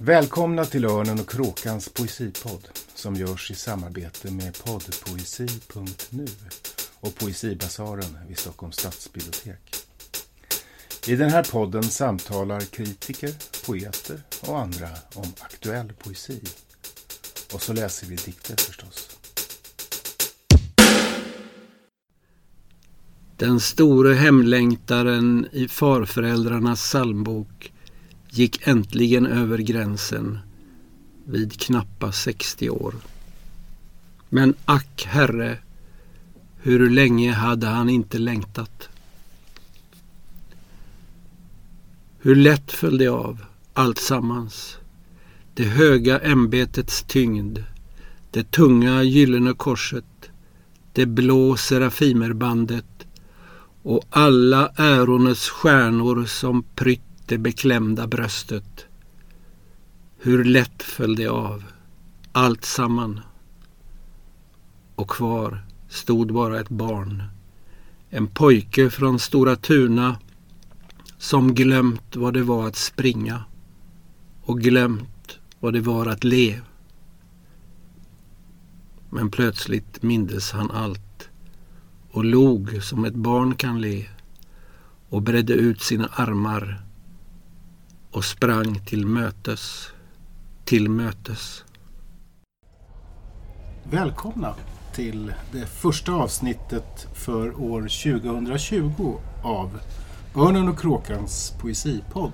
Välkomna till Örnen och Kråkans poesipodd som görs i samarbete med poddpoesi.nu och Poesibasaren vid Stockholms stadsbibliotek. I den här podden samtalar kritiker, poeter och andra om aktuell poesi. Och så läser vi dikter förstås. Den store hemlängtaren i farföräldrarnas psalmbok gick äntligen över gränsen vid knappa 60 år. Men ack, Herre, hur länge hade han inte längtat? Hur lätt föll det av, allt sammans. Det höga ämbetets tyngd, det tunga gyllene korset, det blå serafimerbandet och alla ärones stjärnor som prytt det beklämda bröstet. Hur lätt föll det av, allt samman. Och kvar stod bara ett barn. En pojke från Stora Tuna som glömt vad det var att springa och glömt vad det var att le. Men plötsligt mindes han allt och log som ett barn kan le och bredde ut sina armar och sprang till mötes, till mötes. Välkomna till det första avsnittet för år 2020 av Örnen och Kråkans poesipodd.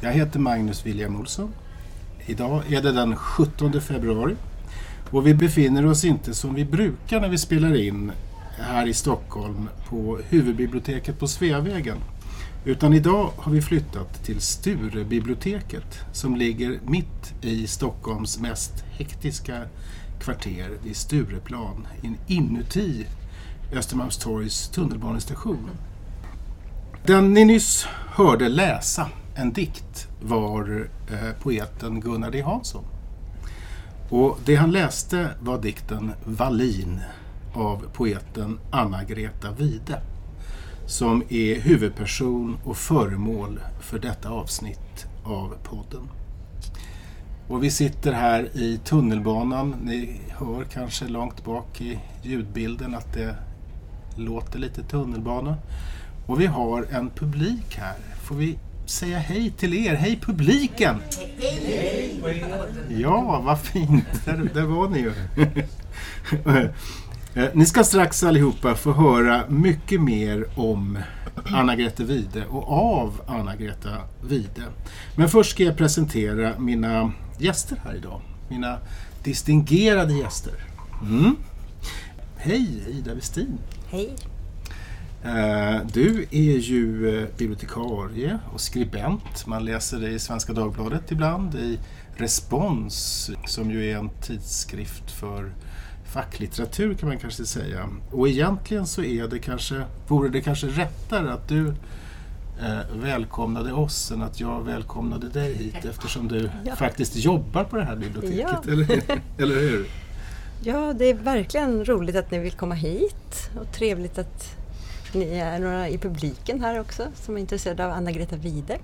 Jag heter Magnus William Olsson. Idag är det den 17 februari och vi befinner oss inte som vi brukar när vi spelar in här i Stockholm på huvudbiblioteket på Sveavägen utan idag har vi flyttat till Sturebiblioteket som ligger mitt i Stockholms mest hektiska kvarter vid Stureplan inuti Östermalmstorgs tunnelbanestation. Den ni nyss hörde läsa en dikt var eh, poeten Gunnar D Hansson. Och det han läste var dikten Wallin av poeten Anna-Greta Wide som är huvudperson och föremål för detta avsnitt av podden. Och vi sitter här i tunnelbanan. Ni hör kanske långt bak i ljudbilden att det låter lite tunnelbana. Och vi har en publik här. Får vi säga hej till er? Hej publiken! Hej! Ja, vad fint! Där, där var ni ju. Eh, ni ska strax allihopa få höra mycket mer om Anna-Greta Wide och av Anna-Greta Wide. Men först ska jag presentera mina gäster här idag. Mina distingerade gäster. Mm. Hej Ida Westin. Hej. Eh, du är ju eh, bibliotekarie och skribent. Man läser det i Svenska Dagbladet ibland, i Respons som ju är en tidskrift för facklitteratur kan man kanske säga. Och egentligen så är det kanske, vore det kanske rättare att du eh, välkomnade oss än att jag välkomnade dig hit eftersom du ja. faktiskt jobbar på det här biblioteket. Ja. Eller, eller hur? Ja, det är verkligen roligt att ni vill komma hit och trevligt att ni är några i publiken här också som är intresserade av Anna-Greta Wide.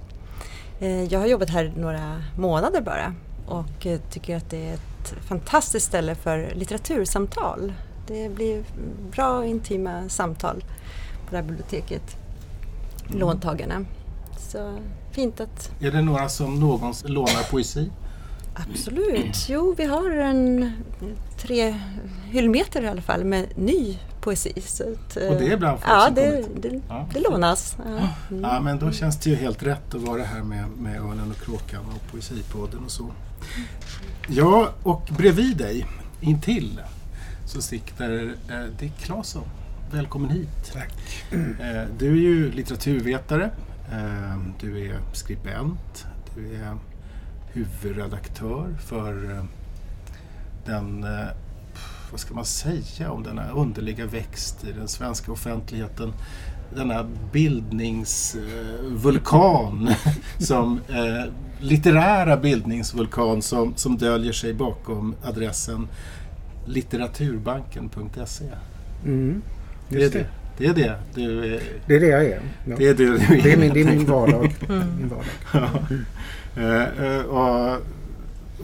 Eh, jag har jobbat här några månader bara och eh, tycker att det är ett fantastiskt ställe för litteratursamtal. Det blir bra och intima samtal på det här biblioteket. Mm. Låntagarna. Så fint att... Är det några som någonsin lånar poesi? Absolut. Jo, vi har en tre hyllmeter i alla fall med ny poesi. Så att, och det är bland folk Ja, det, det, ja. det lånas. Ja. Mm. ja. men då känns det ju helt rätt att vara här med, med Örnen och Kråkan och Poesipodden och så. Ja, och bredvid dig, intill, så sitter eh, Dick Claesson. Välkommen hit. Tack. Eh, du är ju litteraturvetare, eh, du är skribent, du är huvudredaktör för eh, den, eh, vad ska man säga om denna underliga växt i den svenska offentligheten denna bildningsvulkan, som, eh, litterära bildningsvulkan som, som döljer sig bakom adressen litteraturbanken.se. Mm, det, är det. det är det du är. Det är det jag är. Ja. Det är, det, det är, min, det är min vardag. Min vardag. Ja. Eh, eh, och,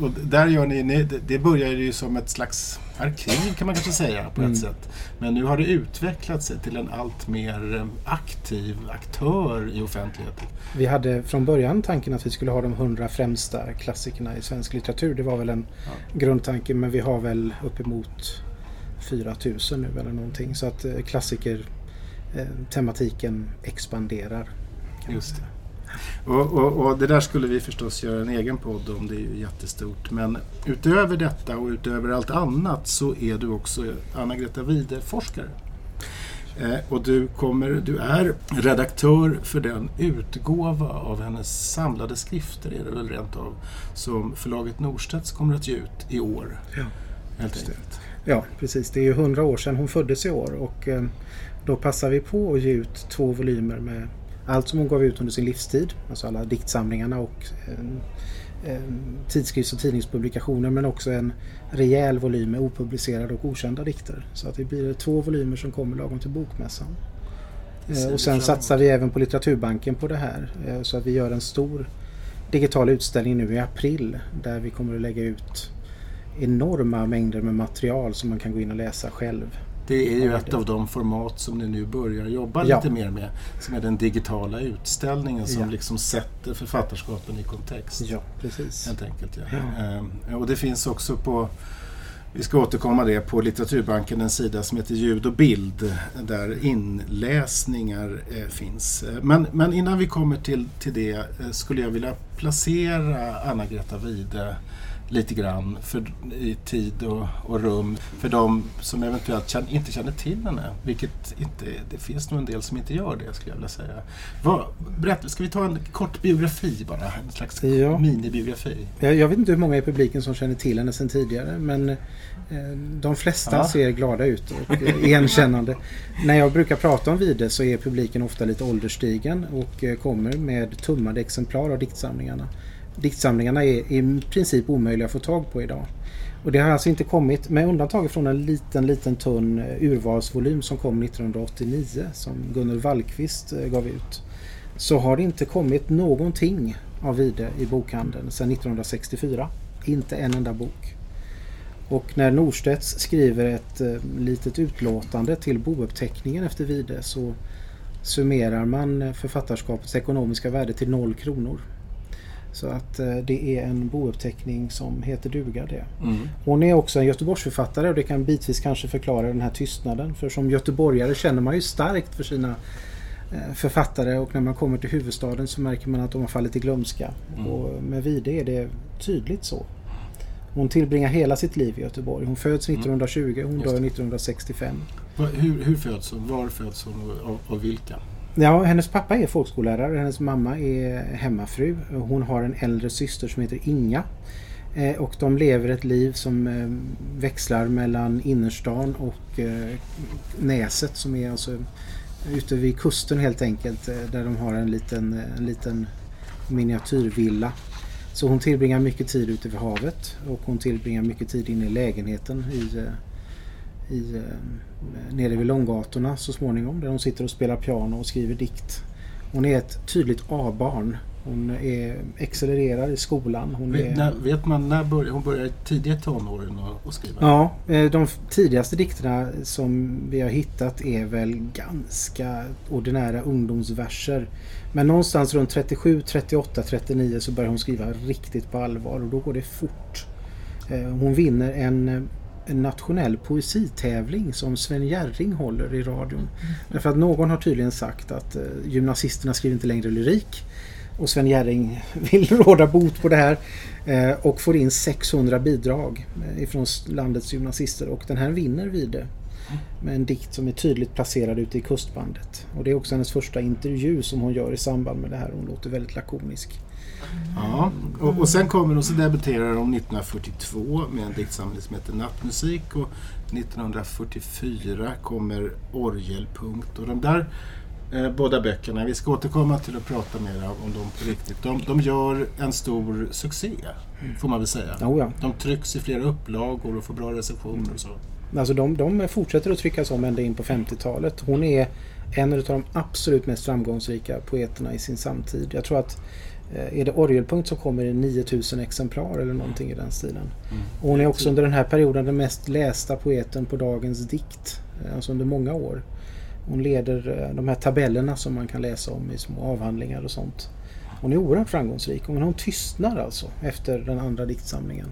och där gör ni, ni, det- det började ju som ett slags arkiv kan man kanske säga på ett Mm. sätt. Men nu har det utvecklat sig till en allt mer eh, aktiv aktör i offentligheten. Vi hade från början tanken att vi skulle ha de 100 främsta klassikerna i svensk litteratur. Det var väl en Ja. grundtanke men vi har väl uppemot 4000 nu eller någonting. Så att eh, klassiker eh, tematiken expanderar. Just säga. Och, och, och det där skulle vi förstås göra en egen podd om, det är ju jättestort. Men utöver detta och utöver allt annat så är du också Anna-Greta Wide-forskare. Eh, och du, kommer, du är redaktör för den utgåva av hennes samlade skrifter, är det väl rent av, som förlaget Norstedts kommer att ge ut i år. Ja, helt enkelt. Ja, precis. Det är ju 100 år sedan hon föddes i år och eh, då passar vi på att ge ut två volymer med allt som hon gav ut under sin livstid. Alltså alla diktsamlingarna och eh, eh, tidskrifts och tidningspublikationer men också en rejäl volym med opublicerade och okända dikter. Så att det blir två volymer som kommer lagom till bokmässan. Eh, och sen satsar vi även på Litteraturbanken på det här. eh, Så att vi gör en stor digital utställning nu i april där vi kommer att lägga ut enorma mängder med material som man kan gå in och läsa själv. Det är ju ett av de format som ni nu börjar jobba Ja. lite mer med. Som är den digitala utställningen som Ja. liksom sätter författarskapen i kontext. Ja, precis. Helt enkelt, ja. Ja. Ehm, och det finns också på, vi ska återkomma det, på Litteraturbanken en sida som heter Ljud och bild där inläsningar eh, finns. Men, men innan vi kommer till, till det eh, skulle jag vilja placera Anna-Greta Wide lite grann för, i tid och, och rum för de som eventuellt känn, inte känner till henne. Vilket inte, det finns nog en del som inte gör det skulle jag vilja säga. Vad, berätta, ska vi ta en kort biografi bara? En slags Ja. minibiografi. Jag, jag vet inte hur många i publiken som känner till henne sedan tidigare men eh, de flesta Ja. ser glada ut och eh, igenkännande. När jag brukar prata om Vide så är publiken ofta lite ålderstigen och eh, kommer med tummade exemplar av diktsamlingarna. Diktsamlingarna är i princip omöjliga att få tag på idag. Och det har alltså inte kommit, med undantag från en liten, liten tunn eh, urvalsvolym som kom 1989 som Gunnel Wallqvist eh, gav ut. Så har det inte kommit någonting av Vide i bokhandeln sedan 1964. Inte en enda bok. Och när Norstedts skriver ett eh, litet utlåtande till bouppteckningen efter Vide så summerar man författarskapets ekonomiska värde till noll kronor. Så att eh, det är en bouppteckning som heter duga det. Mm. Hon är också en Göteborgsförfattare och det kan bitvis kanske förklara den här tystnaden. För som göteborgare känner man ju starkt för sina eh, författare och när man kommer till huvudstaden så märker man att de har fallit i glömska. Mm. Och med Vide är det tydligt så. Hon tillbringar hela sitt liv i Göteborg. Hon föds 1920 hon Just dör det. 1965. Va- Hur, hur föds hon? Var föds hon och av vilka? Ja, hennes pappa är folkskollärare, hennes mamma är hemmafru. Hon har en äldre syster som heter Inga. Eh, och de lever ett liv som eh, växlar mellan innerstan och eh, Näset som är alltså ute vid kusten helt enkelt. Där de har en liten, en liten miniatyrvilla. Så hon tillbringar mycket tid ute vid havet och hon tillbringar mycket tid inne i lägenheten i, i, eh, nere vid Långgatorna så småningom där hon sitter och spelar piano och skriver dikt. Hon är ett tydligt A-barn. Hon är, accelererar i skolan. Hon Vet, är, när, vet man när börjar hon börjar tidigt i tonåren att- skriva? Ja, eh, de tidigaste dikterna som vi har hittat är väl ganska ordinära ungdomsverser. Men någonstans runt 37, 38, 39 så börjar hon skriva riktigt på allvar och då går det fort. Eh, Hon vinner en, en nationell poesitävling som Sven Jerring håller i radion. Därför att någon har tydligen sagt att eh, gymnasisterna skriver inte längre lyrik. Och Sven Jerring vill råda bot på det här eh, och får in 600 bidrag eh, ifrån landets gymnasister och den här vinner Vide med en dikt som är tydligt placerad ute i kustbandet. Och det är också hennes första intervju som hon gör i samband med det här. Hon låter väldigt lakonisk. Ja, och, och sen kommer hon så debuterar hon 1942 med en diktsamling som heter Nattmusik och 1944 kommer Orgelpunkt och de där eh, båda böckerna, vi ska återkomma till att prata mer om dem på riktigt. De, de gör en stor succé, får man väl säga. Oh ja. De trycks i flera upplagor och får bra recensioner och så. Alltså de, de fortsätter att tryckas om ända in på 50-talet. Hon är en av de absolut mest framgångsrika poeterna i sin samtid. Jag tror att är det Orgelpunkt som kommer i 9000 exemplar eller någonting i den stilen. Mm. Och hon är också under den här perioden den mest lästa poeten på dagens dikt. eh, Alltså under många år. Hon leder eh, de här tabellerna som man kan läsa om i små avhandlingar och sånt. Hon är oerhört framgångsrik men hon tystnar alltså efter den andra diktsamlingen.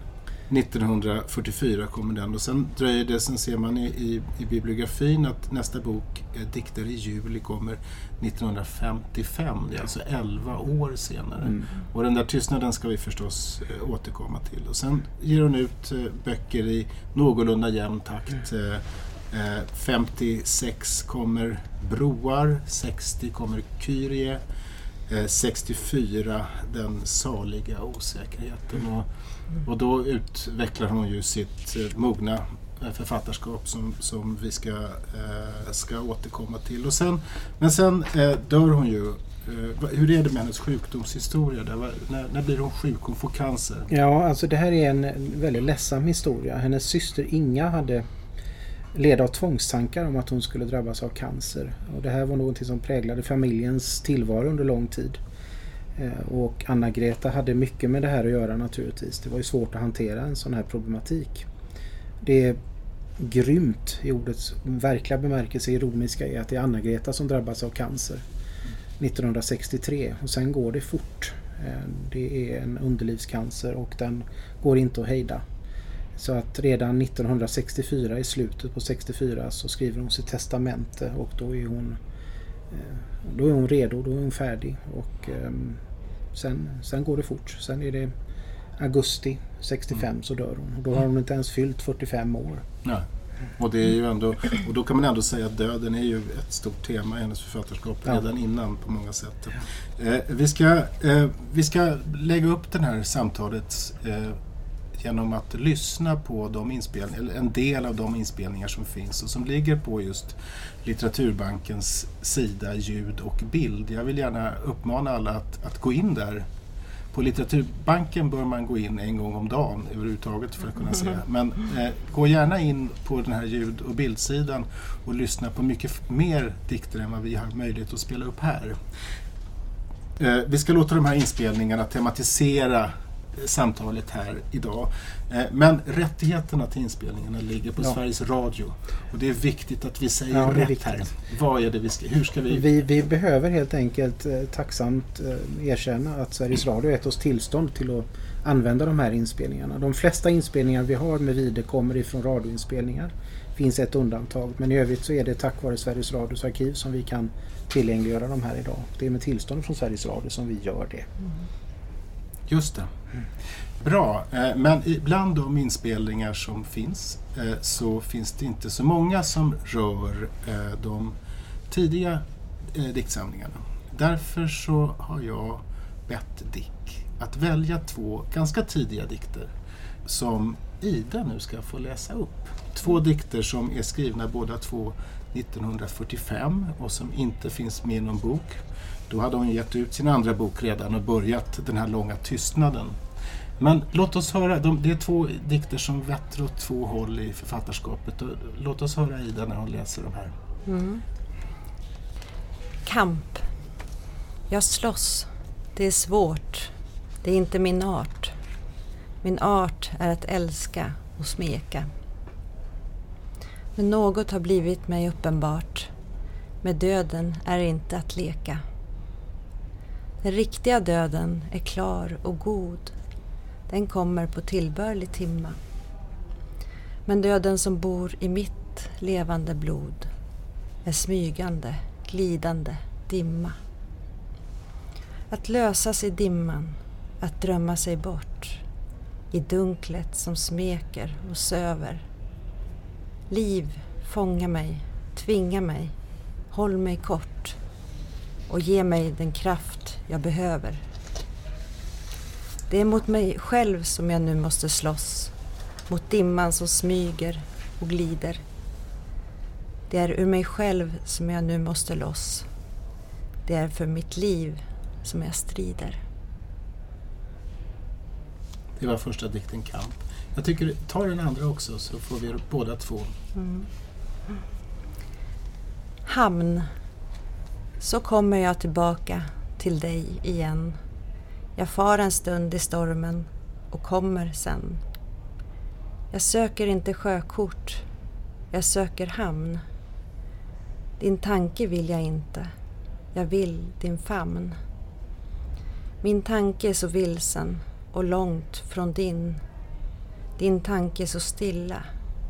1944 kommer den och sen dröjer det, sen ser man i, i, i bibliografin att nästa bok, eh, Dikter i juli, kommer 1955. Det är alltså 11 år senare. Mm. Och den där tystnaden ska vi förstås eh, återkomma till. Och sen ger hon ut eh, böcker i någorlunda jämn takt. Eh, eh, 56 kommer Broar, 60 kommer Kyrie, eh, 64 Den saliga osäkerheten. Och, och då utvecklar hon ju sitt eh, mogna eh, författarskap som, som vi ska, eh, ska återkomma till. Och sen, men sen eh, dör hon ju. Eh, hur är det med hennes sjukdomshistoria? Där, när, när blir hon sjuk? Hon får cancer. Ja, alltså det här är en väldigt ledsam historia. Hennes syster Inga hade led av tvångstankar om att hon skulle drabbas av cancer. Och det här var någonting som präglade familjens tillvaro under lång tid. Eh, och Anna-Greta hade mycket med det här att göra naturligtvis. Det var ju svårt att hantera en sån här problematik. Det är grymt i ordets verkliga bemärkelse ironiska är att det är Anna-Greta som drabbas av cancer 1963 och sen går det fort. Eh, det är en underlivscancer och den går inte att hejda. Så att redan 1964 i slutet på 64 så skriver hon sitt testamente och då är hon eh, då är hon redo, då är hon färdig och ehm, sen, sen går det fort. Sen är det augusti 65 så dör hon och då har hon inte ens fyllt 45 år. Ja. Och, det är ju ändå, och då kan man ändå säga att döden är ju ett stort tema i hennes författarskap Ja. redan innan på många sätt. Eh, vi, ska, eh, vi ska lägga upp det här samtalet eh, genom att lyssna på de inspelningar, eller en del av de inspelningar som finns och som ligger på just Litteraturbankens sida ljud och bild. Jag vill gärna uppmana alla att, att gå in där på Litteraturbanken bör man gå in en gång om dagen överhuvudtaget för att kunna se. Men eh, gå gärna in på den här ljud och bildsidan och lyssna på mycket mer dikter än vad vi har möjlighet att spela upp här. Eh, vi ska låta de här inspelningarna tematisera samtalet här idag. Eh, men rättigheterna till inspelningarna ligger på Ja. Sveriges Radio. Och det är viktigt att vi säger Ja, rätt här. Vad är det vi ska, hur ska vi... Vi, vi behöver helt enkelt eh, tacksamt eh, erkänna att Sveriges Radio gett oss tillstånd till att använda de här inspelningarna. De flesta inspelningar vi har med Vide kommer ifrån radioinspelningar. Det finns ett undantag men i övrigt så är det tack vare Sveriges Radios arkiv som vi kan tillgängliggöra de här idag. Det är med tillstånd från Sveriges Radio som vi gör det. Just det. Bra, eh, men bland de inspelningar som finns eh, så finns det inte så många som rör eh, de tidiga diktsamlingarna. Därför så har jag bett Dick att välja två ganska tidiga dikter som Ida nu ska få läsa upp. Två dikter som är skrivna båda två 1945 och som inte finns med i någon bok. Då hade hon gett ut sin andra bok redan och börjat den här långa tystnaden. Men låt oss höra, de, det är två dikter som vetter åt två håll i författarskapet. Och låt oss höra Ida när hon läser de här. Mm. Kamp. Jag slåss. Det är svårt. Det är inte min art. Min art är att älska och smeka. Men något har blivit mig uppenbart. Med döden är inte att leka. Den riktiga döden är klar och god. Den kommer på tillbörlig timma. Men döden som bor i mitt levande blod är smygande, glidande dimma. Att lösas i dimman, att drömma sig bort i dunklet som smeker och söver. Liv, fånga mig, tvinga mig, håll mig kort och ge mig den kraft jag behöver. Det är mot mig själv som jag nu måste slåss, mot dimman som smyger och glider. Det är ur mig själv som jag nu måste loss. Det är för mitt liv som jag strider. Det var första dikten Kamp. Jag tycker, ta den andra också så får vi båda två. Hamn. så kommer jag tillbaka till dig igen. Jag far en stund i stormen och kommer sen. Jag söker inte sjökort, jag söker hamn. Din tanke vill jag inte, jag vill din famn. Min tanke är så vilsen och långt från din. Din tanke är så stilla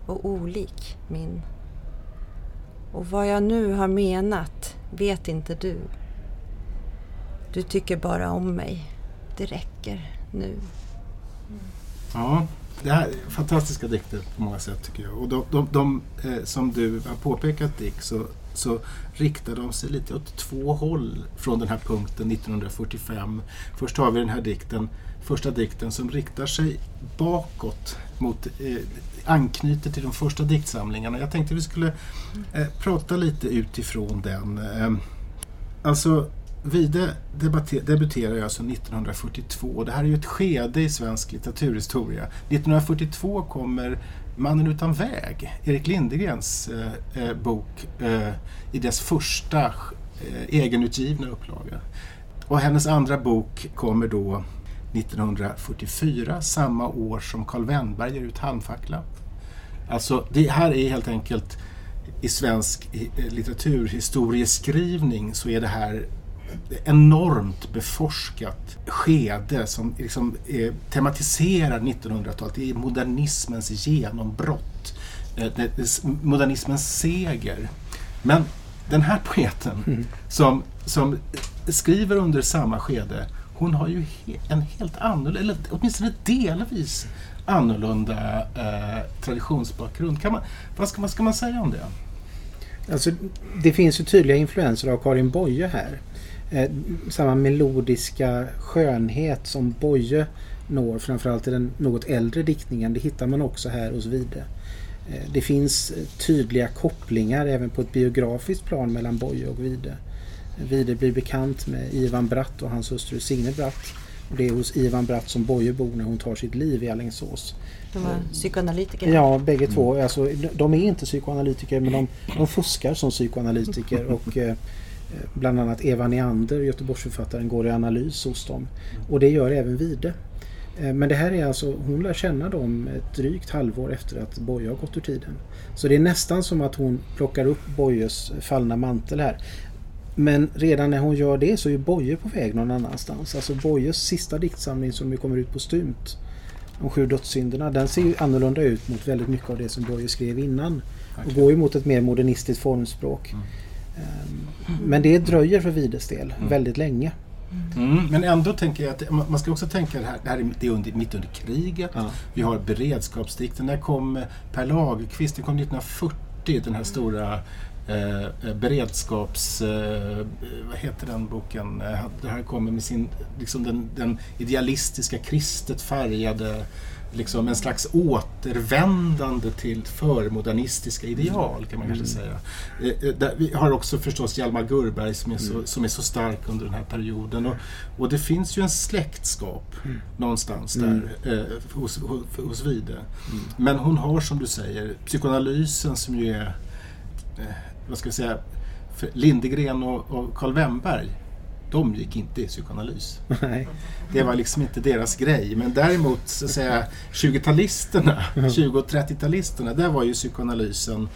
och olik min. Och vad jag nu har menat vet inte du. Du tycker bara om mig. Det räcker nu. Ja, det här är fantastiska dikter på många sätt tycker jag. Och de, de, de eh, som du har påpekat Dick så, så riktar de sig lite åt två håll från den här punkten 1945. Först har vi den här dikten, första dikten som riktar sig bakåt mot eh, anknyter till de första diktsamlingarna. Jag tänkte vi skulle eh, prata lite utifrån den. Eh, alltså Vide debuterar alltså 1942. Det här är ju ett skede i svensk litteraturhistoria. 1942 kommer Mannen utan väg, Erik Lindegrens eh, eh, bok, eh, i dess första eh, egenutgivna upplaga. Och hennes andra bok kommer då 1944, samma år som Karl Wennberg ger ut Halmfackla. Alltså det här är helt enkelt i svensk eh, litteraturhistorieskrivning så är det här enormt beforskat skede som liksom eh, tematiserar 1900-talet. Det är modernismens genombrott, eh, modernismens seger. Men den här poeten mm. som, som skriver under samma skede, hon har ju he en helt annorlunda, eller åtminstone delvis annorlunda eh, traditionsbakgrund. Kan man, vad ska man, ska man säga om det? Alltså, det finns ju tydliga influenser av Karin Boye här eh, samma melodiska skönhet som Boye når framförallt i den något äldre diktningen. Det hittar man också här hos Vide. Eh, det finns tydliga kopplingar även på ett biografiskt plan mellan Boye och Vide. Vide blir bekant med Ivan Bratt och hans hustru Signe Bratt. Och det är hos Ivan Bratt som Boye bor när hon tar sitt liv i Alingsås. De var psykoanalytiker? Ja, bägge två. Mm. Alltså, de är inte psykoanalytiker men de, de fuskar som psykoanalytiker. och eh, Eh, bland annat Eva Neander, Göteborgsförfattaren, går i analys hos dem. Och det gör även Vide. Eh, men det här är alltså, hon lär känna dem ett drygt halvår efter att Boye har gått ur tiden. Så det är nästan som att hon plockar upp Boyes fallna mantel här. Men redan när hon gör det så är Boye på väg någon annanstans. Alltså Boyes sista diktsamling som ju kommer ut på stumt de sju dödssynderna, den ser ju annorlunda ut mot väldigt mycket av det som Boye skrev innan. Och går ju mot ett mer modernistiskt formspråk. Mm. Ehm, men det dröjer för Vides del mm. väldigt länge. Mm, men ändå tänker jag att man ska också tänka det här, det här är under, mitt under kriget. Ja. Vi har beredskapsdikten. När kom Per Lagerkvist? Det kom 1940, den här stora eh, beredskaps... Eh, vad heter den boken? Eh, det här kommer med sin, liksom den, den idealistiska, kristet färgade liksom en slags återvändande till förmodernistiska ideal kan man kanske mm. säga. Eh, eh, vi har också förstås Hjalmar Gurberg som är så, mm. som är så stark under den här perioden. Och, och det finns ju en släktskap mm. någonstans mm. där eh, hos, hos, hos Vide. Men hon har som du säger psykoanalysen som ju är, eh, vad ska jag säga, Lindegren och, och Karl Wennberg de gick inte i psykoanalys. Nej. Det var liksom inte deras grej. Men däremot så att säga 20-talisterna, 20 och 30-talisterna, där var ju psykoanalysen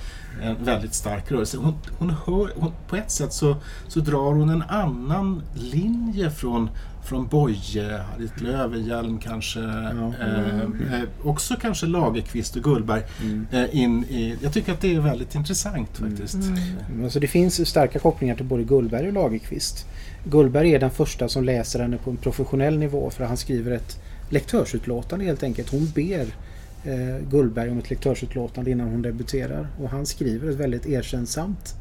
en väldigt stark rörelse. Hon, hon hör, hon, på ett sätt så, så drar hon en annan linje från från Boye, Harriet Löwenhjelm kanske, ja. eh, eh, också kanske Lagerqvist och Gullberg. Mm. Eh, in i, jag tycker att det är väldigt intressant faktiskt. Mm. Alltså det finns starka kopplingar till både Gullberg och Lagerqvist. Gullberg är den första som läser henne på en professionell nivå för han skriver ett lektörsutlåtande helt enkelt. Hon ber eh, Gullberg om ett lektörsutlåtande innan hon debuterar och han skriver ett väldigt erkännsamt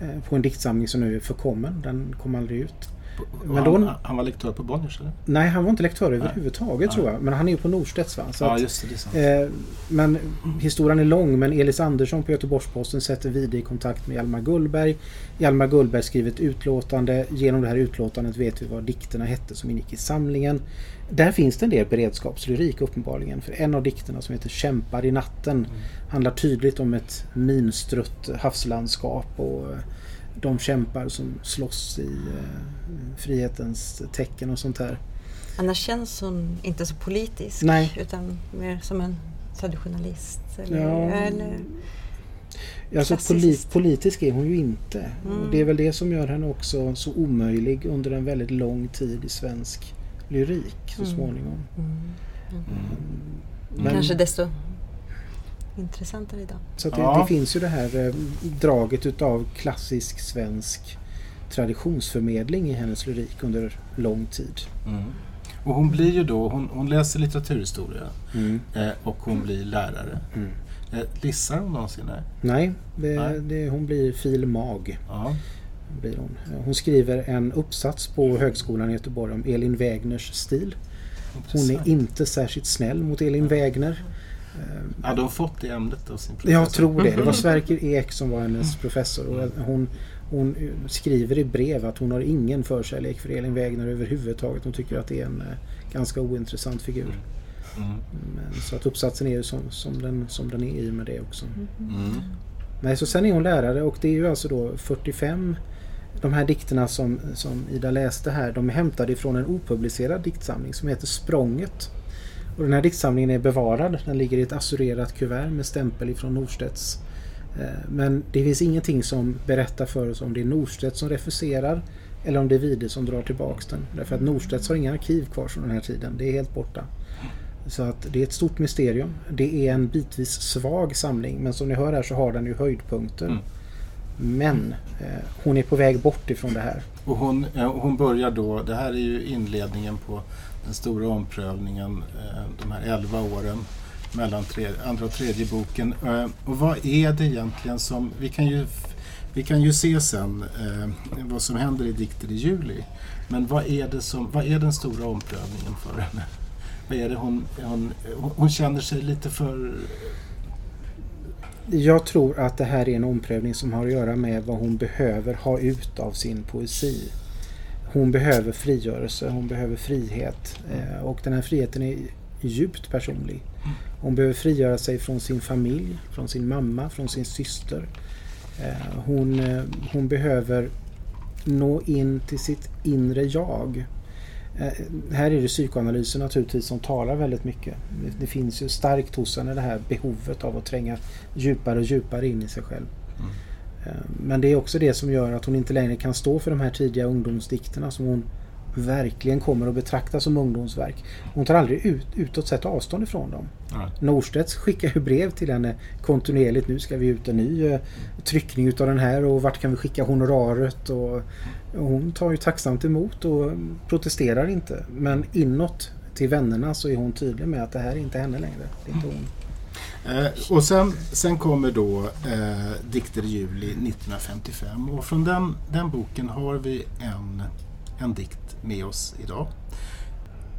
eh, på en diktsamling som nu är förkommen. Den kom aldrig ut. Men då, han, han, var lektör på Bonniers eller? Nej, han var inte lektör överhuvudtaget tror jag. Men han är ju på Norstedts va? Så ja, just det. det eh, men historien är lång men Elis Andersson på Göteborgs-Posten sätter Vide i kontakt med Hjalmar Gullberg. Hjalmar Gullberg skriver ett utlåtande. Genom det här utlåtandet vet vi vad dikterna hette som ingick i samlingen. Där finns det en del beredskapslyrik uppenbarligen. För en av dikterna som heter Kämpar i natten mm. handlar tydligt om ett minstrött havslandskap och de kämpar som slåss i eh, frihetens tecken och sånt här. Annars känns hon inte så politisk Nej. utan mer som en traditionalist. Eller, Ja. eller, Alltså polit, politisk är hon ju inte. Mm. Och det är väl det som gör henne också så omöjlig under en väldigt lång tid i svensk lyrik så Mm. småningom. mm, Men, Kanske desto intressantare idag. så att det, Ja. det finns ju det här eh, draget utav klassisk svensk traditionsförmedling i hennes lyrik under lång tid. Mm. Och hon blir ju då, hon, hon läser litteraturhistoria Mm. eh, och hon blir lärare. Mm. Eh, lissar hon någonsin? Nej. Nej, det, Nej. Det, hon blir fil. mag. Ja. Blir hon. Hon skriver en uppsats på Högskolan i Göteborg om Elin Wägners stil. Hon är inte särskilt snäll mot Elin Wägner. Hade hon fått det ämnet av sin professor? Jag tror det. Det var Sverker Ek som var hennes professor. Och hon, hon skriver i brev att hon har ingen förkärlek för Elin Wägner överhuvudtaget. Hon tycker att det är en eh, ganska ointressant figur. Mm. Men, så att uppsatsen är ju som, som, den, som den är i och med det också. Mm. Nej, så sen är hon lärare och det är ju alltså då 45 de här dikterna som, som Ida läste här, de är hämtade ifrån en opublicerad diktsamling som heter Språnget. Och den här diktsamlingen är bevarad. Den ligger i ett assurerat kuvert med stämpel ifrån Norstedts. Eh, men det finns ingenting som berättar för oss om det är Norstedts som refuserar eller om det är Vide som drar tillbaks den. Därför att Norstedts har inga arkiv kvar från den här tiden. Det är helt borta. Så att det är ett stort mysterium. Det är en bitvis svag samling men som ni hör här så har den ju höjdpunkter. Mm. Men eh, hon är på väg bort ifrån det här. Och hon, eh, hon börjar då, det här är ju inledningen på den stora omprövningen, eh, de här 11 åren mellan tre, andra och tredje boken. Eh, och vad är det egentligen som, vi kan ju, vi kan ju se sen eh, vad som händer i Dikter i juli. Men vad är, det som, vad är den stora omprövningen för henne? Vad är det hon, hon, hon känner sig lite för... Jag tror att det här är en omprövning som har att göra med vad hon behöver ha ut av sin poesi. Hon behöver frigörelse, hon behöver frihet eh, och den här friheten är djupt personlig. Hon behöver frigöra sig från sin familj, från sin mamma, från sin syster. Eh, Hon, eh, hon behöver nå in till sitt inre jag. Eh, Här är det psykoanalysen naturligtvis som talar väldigt mycket. Det- finns ju starkt hos henne det här behovet av att tränga djupare och djupare in i sig själv. Eh, Men det är också det som gör att hon inte längre kan stå för de här tidiga ungdomsdikterna som hon verkligen kommer att betrakta som ungdomsverk. Hon tar aldrig ut, utåt sett avstånd ifrån dem. Ja. Norstedts skickar ju brev till henne kontinuerligt. Nu ska vi ut en ny eh, tryckning utav den här och vart kan vi skicka honoraret? Och hon tar ju tacksamt emot och protesterar inte. Men inåt till vännerna så är hon tydlig med att det här är inte henne längre. Det är inte hon. Eh, och sen, sen kommer då eh, Dikter i juli 1955 och från den, den boken har vi en, en dikt med oss idag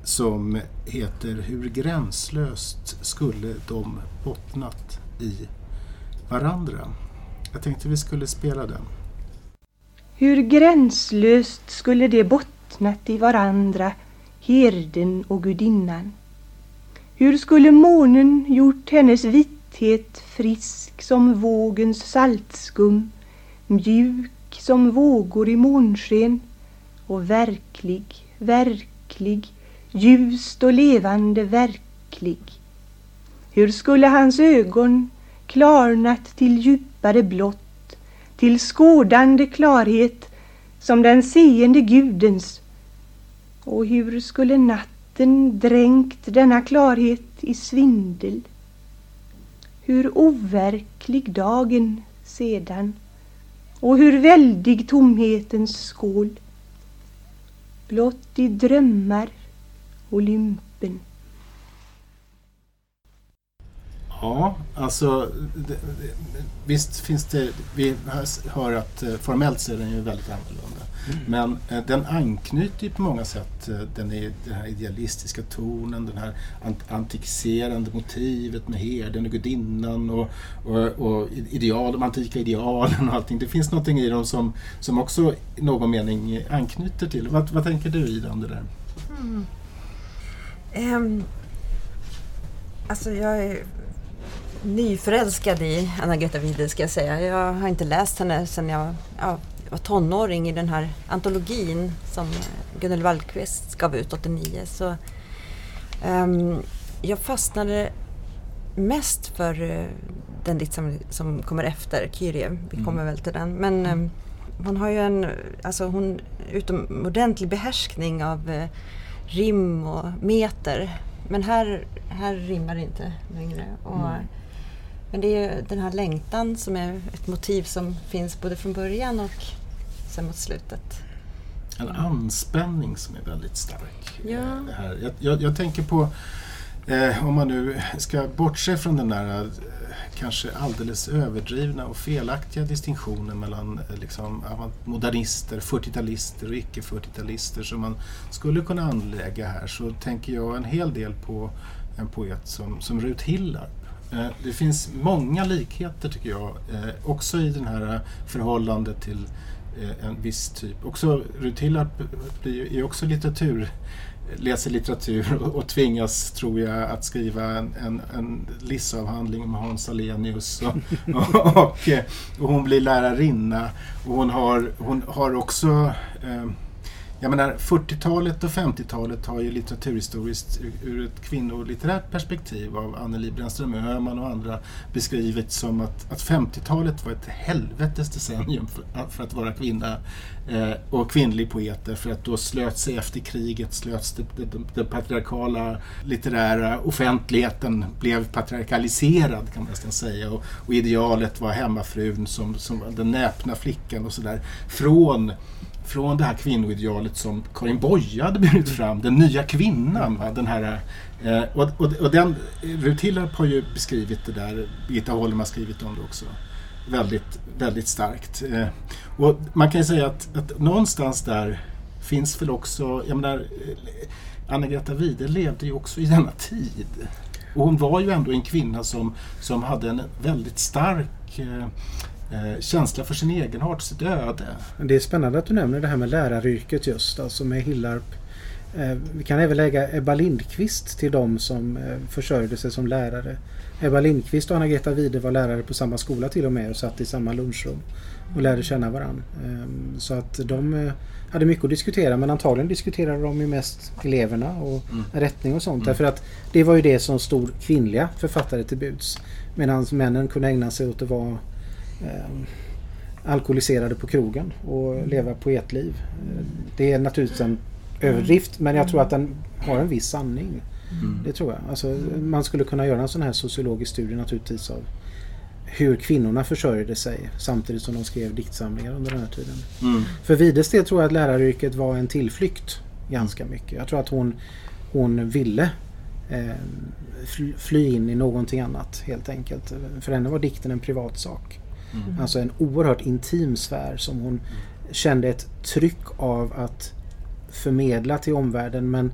som heter Hur gränslöst skulle de bottnat i varandra. Jag tänkte vi skulle spela den. Hur gränslöst skulle de bottnat i varandra, herden och gudinnan. Hur skulle månen gjort hennes vithet frisk som vågens saltskum, mjuk som vågor i månsken och verklig, verklig, ljust och levande verklig. Hur skulle hans ögon klarnat till djupare blått, till skådande klarhet som den seende Gudens. Och hur skulle natten dränkt denna klarhet i svindel? Hur overklig dagen sedan och hur väldig tomhetens skål. Blott i drömmar Olymp Ja, alltså det, visst finns det, vi hör att eh, formellt så är den ju väldigt annorlunda. Men eh, den anknyter ju på många sätt eh, den, är, den här idealistiska tonen, den här ant, antikiserande motivet med herden och gudinnan och, och, och ideal, de antika idealen och allting. Det finns någonting i dem som, som också i någon mening anknyter till. Vad, vad tänker du Ida om det där? Ehm, alltså jag är nyförälskad i Anna-Greta Wide ska jag säga. Jag har inte läst henne sedan jag, ja, var tonåring i den här antologin som Gunnel Wallqvist gav ut 89 så um, jag fastnade mest för uh, den dikt som, som kommer efter, Kyrie. Vi kommer mm. väl till den. Men um, hon har ju en alltså hon, utomordentlig behärskning av uh, rim och meter. Men här, här rimmar det inte längre. Och, mm. Men det är den här längtan som är ett motiv som finns både från början och sen mot slutet. En anspänning som är väldigt stark. Ja. Eh, här. Jag, jag, jag tänker på, eh, om man nu ska bortse från den där eh, kanske alldeles överdrivna och felaktiga distinktionen mellan eh, liksom, modernister, 40-talister och icke-40-talister som man skulle kunna anlägga här så tänker jag en hel del på en poet som, som Rut Hillarp Eh, Eh, det finns många likheter tycker jag, eh, också i det här förhållandet till eh, en viss typ. Också Ruth är också litteratur, läser litteratur och tvingas, tror jag, att skriva en, en, en lissavhandling om Hans Alenius. Och, och, och, och, hon blir lärarinna och hon har, hon har också eh, jag menar, 40-talet och 50-talet har ju litteraturhistoriskt ur ett kvinnolitterärt perspektiv av Anneli Brännström Öhman och andra beskrivit som att, att 50-talet var ett helvetes decennium för, för att vara kvinna eh, och kvinnlig poet. för att då slöt sig efter kriget, slöts den patriarkala litterära offentligheten blev patriarkaliserad kan man nästan säga och, och idealet var hemmafrun som, som den näpna flickan och sådär. Från från det här kvinnoidealet som Karin Boye hade burit fram, den nya kvinnan. Va? Den här, eh, och, och, och den, Rut Hillarp har ju beskrivit det där, Birgitta Holm har skrivit om det också. Väldigt, väldigt starkt. Eh, och man kan ju säga att, att någonstans där finns väl också, jag menar, eh, Anna-Greta Wide levde ju också i denna tid. Och hon var ju ändå en kvinna som, som hade en väldigt stark eh, Eh, känsla för sin egenart, sitt öde. Det är spännande att du nämner det här med läraryrket just, alltså med Hillarp. Eh, vi kan även lägga Ebba Lindqvist till de som eh, försörjde sig som lärare. Ebba Lindqvist och Anna-Greta Wide var lärare på samma skola till och med och satt i samma lunchrum och lärde känna varandra. Ehm, så att de hade mycket att diskutera men antagligen diskuterade de ju mest eleverna och mm. rättning och sånt. Mm. Därför att det var ju det som stod kvinnliga författare till buds. Medan männen kunde ägna sig åt att vara alkoholiserade på krogen och mm. leva poetliv. Eh, det är naturligtvis en överdrift men jag tror att den har en viss sanning. Mm. Det tror jag. Alltså, man skulle kunna göra en sån här sociologisk studie naturligtvis av hur kvinnorna försörjde sig samtidigt som de skrev diktsamlingar under den här tiden. Mm. För Vides del tror jag att läraryrket var en tillflykt ganska mycket. Jag tror att hon, hon ville eh, fly in i någonting annat helt enkelt. För henne var dikten en privat sak. Mm. Alltså en oerhört intim sfär som hon mm. kände ett tryck av att förmedla till omvärlden men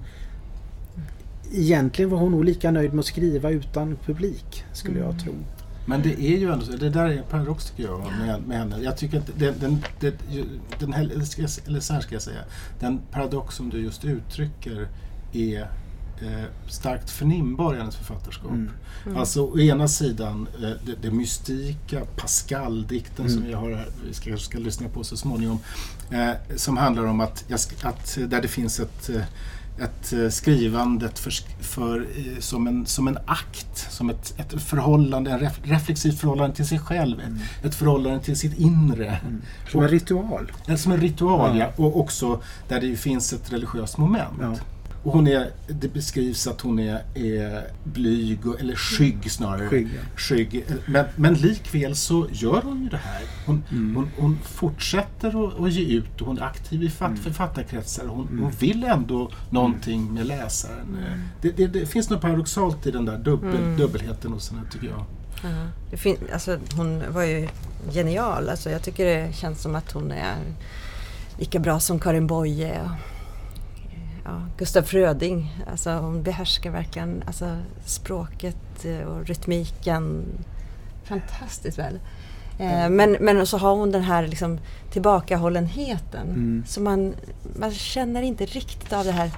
egentligen var hon nog lika nöjd med att skriva utan publik skulle jag mm. tro. Men det är ju ändå så, det där är en paradox tycker jag med, med henne. Jag tycker att den, den, den, den eller så här ska jag säga, den paradox som du just uttrycker är starkt förnimbar i hennes författarskap. Mm. Mm. Alltså å ena sidan eh, det, det mystika, Pascal-dikten mm. som vi, har, vi ska, ska lyssna på så småningom. Eh, som handlar om att, att där det finns ett eh, ett eh, skrivandet för, för, eh, som, en, som en akt, som ett, ett förhållande, en ref, reflexivt förhållande till sig själv, mm. ett, ett förhållande till sitt inre. Mm. Som och, en ritual? Ja, som en ritual, ja. ja. Och också där det finns ett religiöst moment. Ja. Och hon är, det beskrivs att hon är, är blyg, eller skygg snarare. Skygg, ja. skygg. Men, men likväl så gör hon ju det här. Hon, mm. hon, hon fortsätter att, att, ge ut och hon är aktiv i mm. författarkretsar. Hon, mm. hon vill ändå någonting med läsaren. Mm. Det, det, det, finns något paradoxalt i den där dubbel, mm. dubbelheten hos henne tycker jag. Uh -huh. alltså, hon var ju genial. Alltså, jag tycker det känns som att hon är lika bra som Karin Boye. Och ja, Gustaf Fröding. Alltså hon behärskar verkligen alltså, språket eh, och rytmiken fantastiskt väl. Eh, men, men så har hon den här liksom, tillbakahållenheten. Mm. Så man, man känner inte riktigt av det här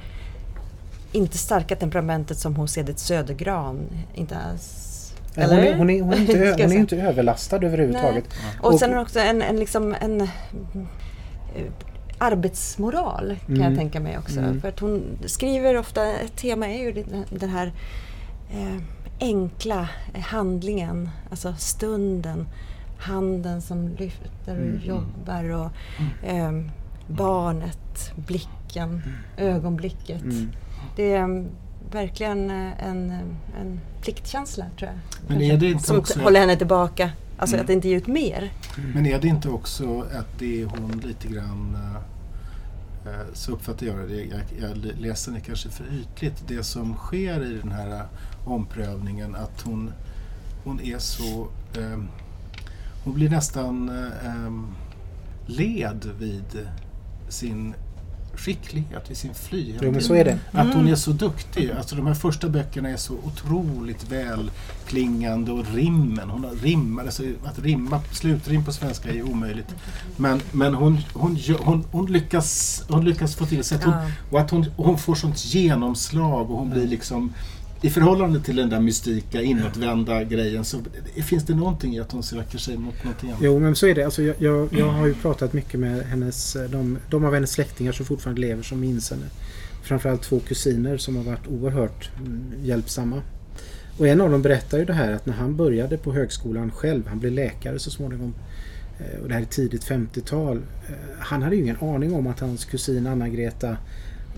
inte starka temperamentet som hos Edith Södergran. Inte alls. Eller? Hon, är, hon, är, hon, är inte, hon är inte överlastad överhuvudtaget. Och, och sen också en, en, liksom, en eh, arbetsmoral kan Mm. jag tänka mig också. Mm. För att hon skriver ofta, ett tema är ju den- här eh, enkla eh, handlingen, alltså stunden, handen som lyfter där du Mm. jobbar och eh, barnet, blicken, ögonblicket. Mm. Det är mm, verkligen eh, en, en pliktkänsla tror jag. Men Kanske, är det inte som också- håller henne tillbaka. Alltså Mm. att inte ge ut mer. Men är det inte också att det är hon lite grann, eh, Eh, så uppfattar jag det, jag, jag läser det kanske för ytligt, det som sker i den här eh, omprövningen att hon, hon är så, eh, hon blir nästan eh, ehm, led vid sin skicklighet, vid sin flyhet. Jo men så är det. Att hon är så duktig. Alltså de här första böckerna är så otroligt välklingande och rimmen. Hon har rimmar, alltså att rimma, slutrim på svenska är omöjligt. Men, men hon, hon, hon, hon, lyckas, hon lyckas få till sig att hon, Ja. och att hon, hon får sånt genomslag och hon blir liksom i förhållande till den där mystika inåtvända grejen så finns det någonting i att hon söker sig mot någonting annat. Jo men så är det. Alltså, jag, jag, jag har ju pratat mycket med hennes, eh, de, de av hennes släktingar som fortfarande lever som minns henne. Framförallt två kusiner som har varit oerhört mm, hjälpsamma. Och en av dem berättar ju det här att när han började på högskolan själv, han blev läkare så småningom, eh, och det här är tidigt 50-tal. Eh, han hade ju ingen aning om att hans kusin Anna-Greta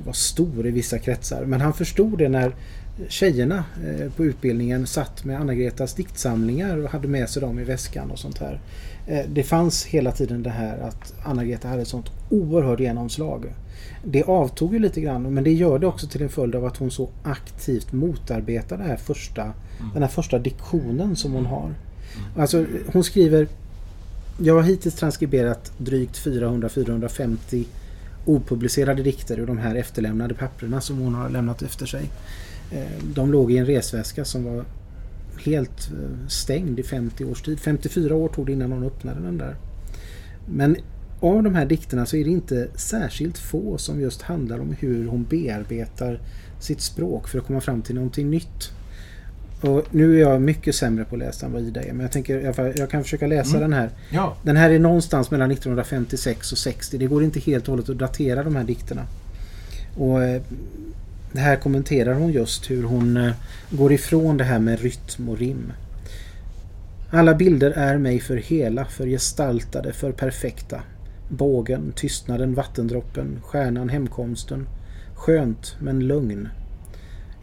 var stor i vissa kretsar. Men han förstod det när tjejerna eh, på utbildningen satt med Anna-Gretas diktsamlingar och hade med sig dem i väskan och sånt här. Eh, Det fanns hela tiden det här att Anna-Greta hade ett sånt oerhört genomslag. Det avtog ju lite grann men det gör det också till en följd av att hon så aktivt motarbetar det här första, den här första diktionen som hon har. Alltså hon skriver Jag har hittills transkriberat drygt 400-450 opublicerade dikter ur de här efterlämnade papperna som hon har lämnat efter sig. Eh, De låg i en resväska som var helt eh, stängd i 50 års tid. 54 år tog det innan hon öppnade den där. Men av de här dikterna så är det inte särskilt få som just handlar om hur hon bearbetar sitt språk för att komma fram till någonting nytt. Och nu är jag mycket sämre på att läsa än vad Ida är men jag tänker jag kan försöka läsa Mm. den här. Ja, Den här är någonstans mellan 1956 och 60. Det går inte helt och hållet att datera de här dikterna. Och eh, det här kommenterar hon just hur hon eh, går ifrån det här med rytm och rim. Alla bilder är mig för hela, för gestaltade, för perfekta. Bågen, tystnaden, vattendroppen, stjärnan, hemkomsten. Skönt, men lugn.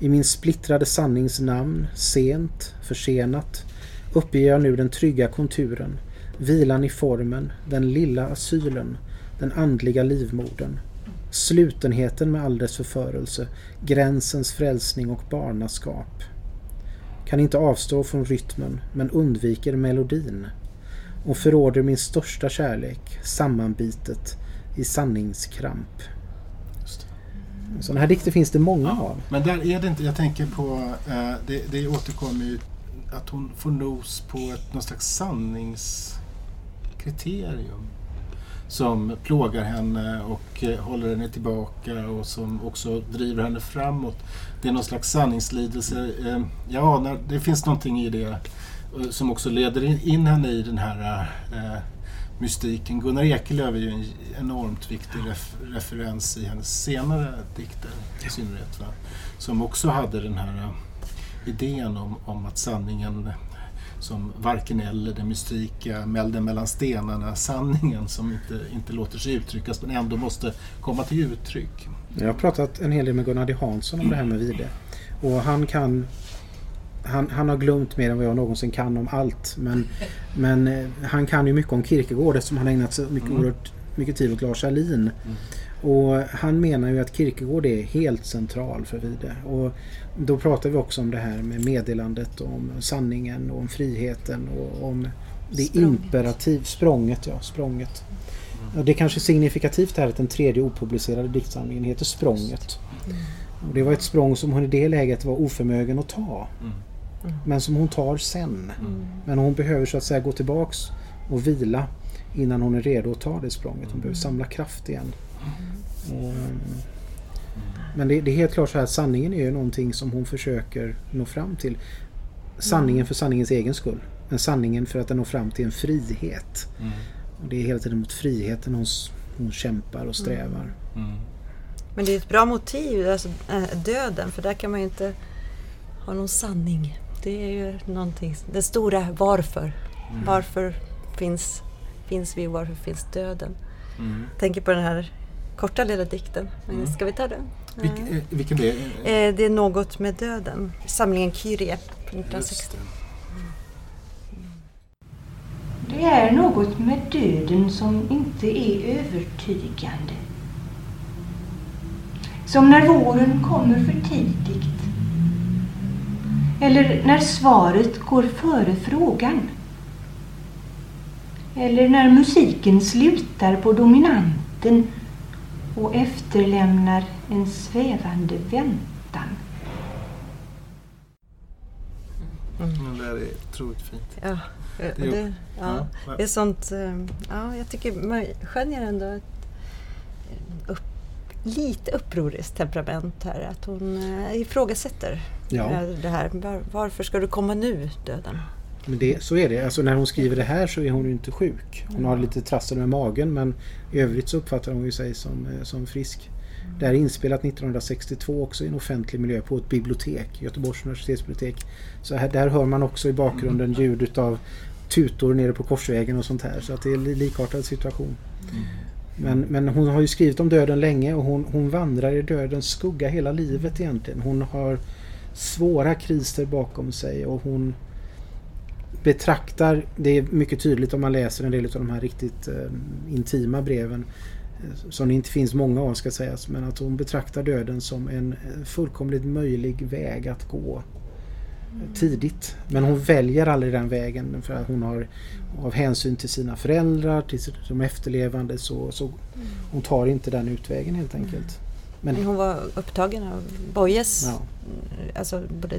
I min splittrade sannings namn, sent, försenat, uppger jag nu den trygga konturen, vilan i formen, den lilla asylen, den andliga livmodern. Slutenheten med all dess förförelse, gränsens frälsning och barnaskap. Kan inte avstå från rytmen, men undviker melodin. Och förråder min största kärlek, sammanbitet, i sanningskramp. Sådana här dikter finns det många Ja, av. men där är det inte, jag tänker på, eh, det, det återkommer ju att hon får nos på ett, någon slags sanningskriterium som plågar henne och eh, håller henne tillbaka och som också driver henne framåt. Det är någon slags sanningslidelse. Ehm, Jag anar, det finns någonting i det eh, som också leder in, henne i den här eh, mystiken. Gunnar Ekelöf är ju en enormt viktig ref, referens i hennes senare dikter i synnerhet. Va? Som också hade den här idén om, om att sanningen som varken eller, den mystika, mälden mellan stenarna, sanningen som inte, inte låter sig uttryckas men ändå måste komma till uttryck. Jag har pratat en hel del med Gunnar D Hansson om det här med vide. Och han kan han, han har glömt mer än vad jag någonsin kan om allt. Men, men eh, han kan ju mycket om Kierkegaard eftersom han har ägnat sig mycket, Mm. oerhört mycket tid åt Lars Ahlin. Och han menar ju att Kierkegaard är helt central för Vide. Och då pratar vi också om det här med meddelandet, om sanningen, och om friheten och om det Språnget. imperativ, språnget. Ja, språnget. Ja, det är kanske signifikativt här att den tredje opublicerade diktsamlingen heter Språnget. Och det var ett språng som hon i det läget var oförmögen att ta. Mm. Men som hon tar sen. Mm. Men hon behöver så att säga gå tillbaks och vila innan hon är redo att ta det språnget. Hon behöver samla kraft igen. Och, men det, det är helt klart så här att sanningen är ju någonting som hon försöker nå fram till. Sanningen för sanningens egen skull. Men sanningen för att den når fram till en frihet. Mm. Och det är hela tiden mot friheten hon, hon kämpar och strävar. Mm. Men det är ett bra motiv, alltså äh, döden, för där kan man ju inte ha någon sanning. Det är ju någonting, det stora varför. Varför finns, finns vi och varför finns döden? Mm. Tänker på den här korta lilla dikten. Men Ska vi ta den? Vilk, eh, vilken det är? Eh, Det är något med döden. Samlingen Kyrie från Just 1960. det. Det är något med döden som inte är övertygande. Som när våren kommer för tidigt. Eller när svaret går före frågan. Eller när musiken slutar på dominanten och efterlämnar en svävande väntan. Den där är otroligt fint. Ja, Det det, är- det, ja, ja. det är sånt... eh, Ja, jag tycker man skönjer ändå ett eh, upp, lite upproriskt temperament här. Att hon eh, ifrågasätter Ja. det här. Var, varför ska du komma nu, döden? Men det, så är det. Alltså när hon skriver det här så är hon ju inte sjuk. Hon har lite trassel med magen men i övrigt så uppfattar hon ju sig som, eh, som frisk. Det här är inspelat 1962 också i en offentlig miljö på ett bibliotek, Göteborgs universitetsbibliotek. Så här, där hör man också i bakgrunden ljud utav tutor nere på korsvägen och sånt här. Så att det är en likartad situation. Men, men hon har ju skrivit om döden länge och hon, hon vandrar i dödens skugga hela livet egentligen. Hon har svåra kriser bakom sig och hon betraktar, det är mycket tydligt om man läser en del av de här riktigt eh, intima breven eh, som det inte finns många av ska sägas, men att hon betraktar döden som en eh, fullkomligt möjlig väg att gå. Eh, tidigt. Men hon väljer aldrig den vägen för att hon har av hänsyn till sina föräldrar, till de efterlevande så, så hon tar inte den utvägen helt enkelt. Men Men hon var upptagen av Boyes, ja, alltså både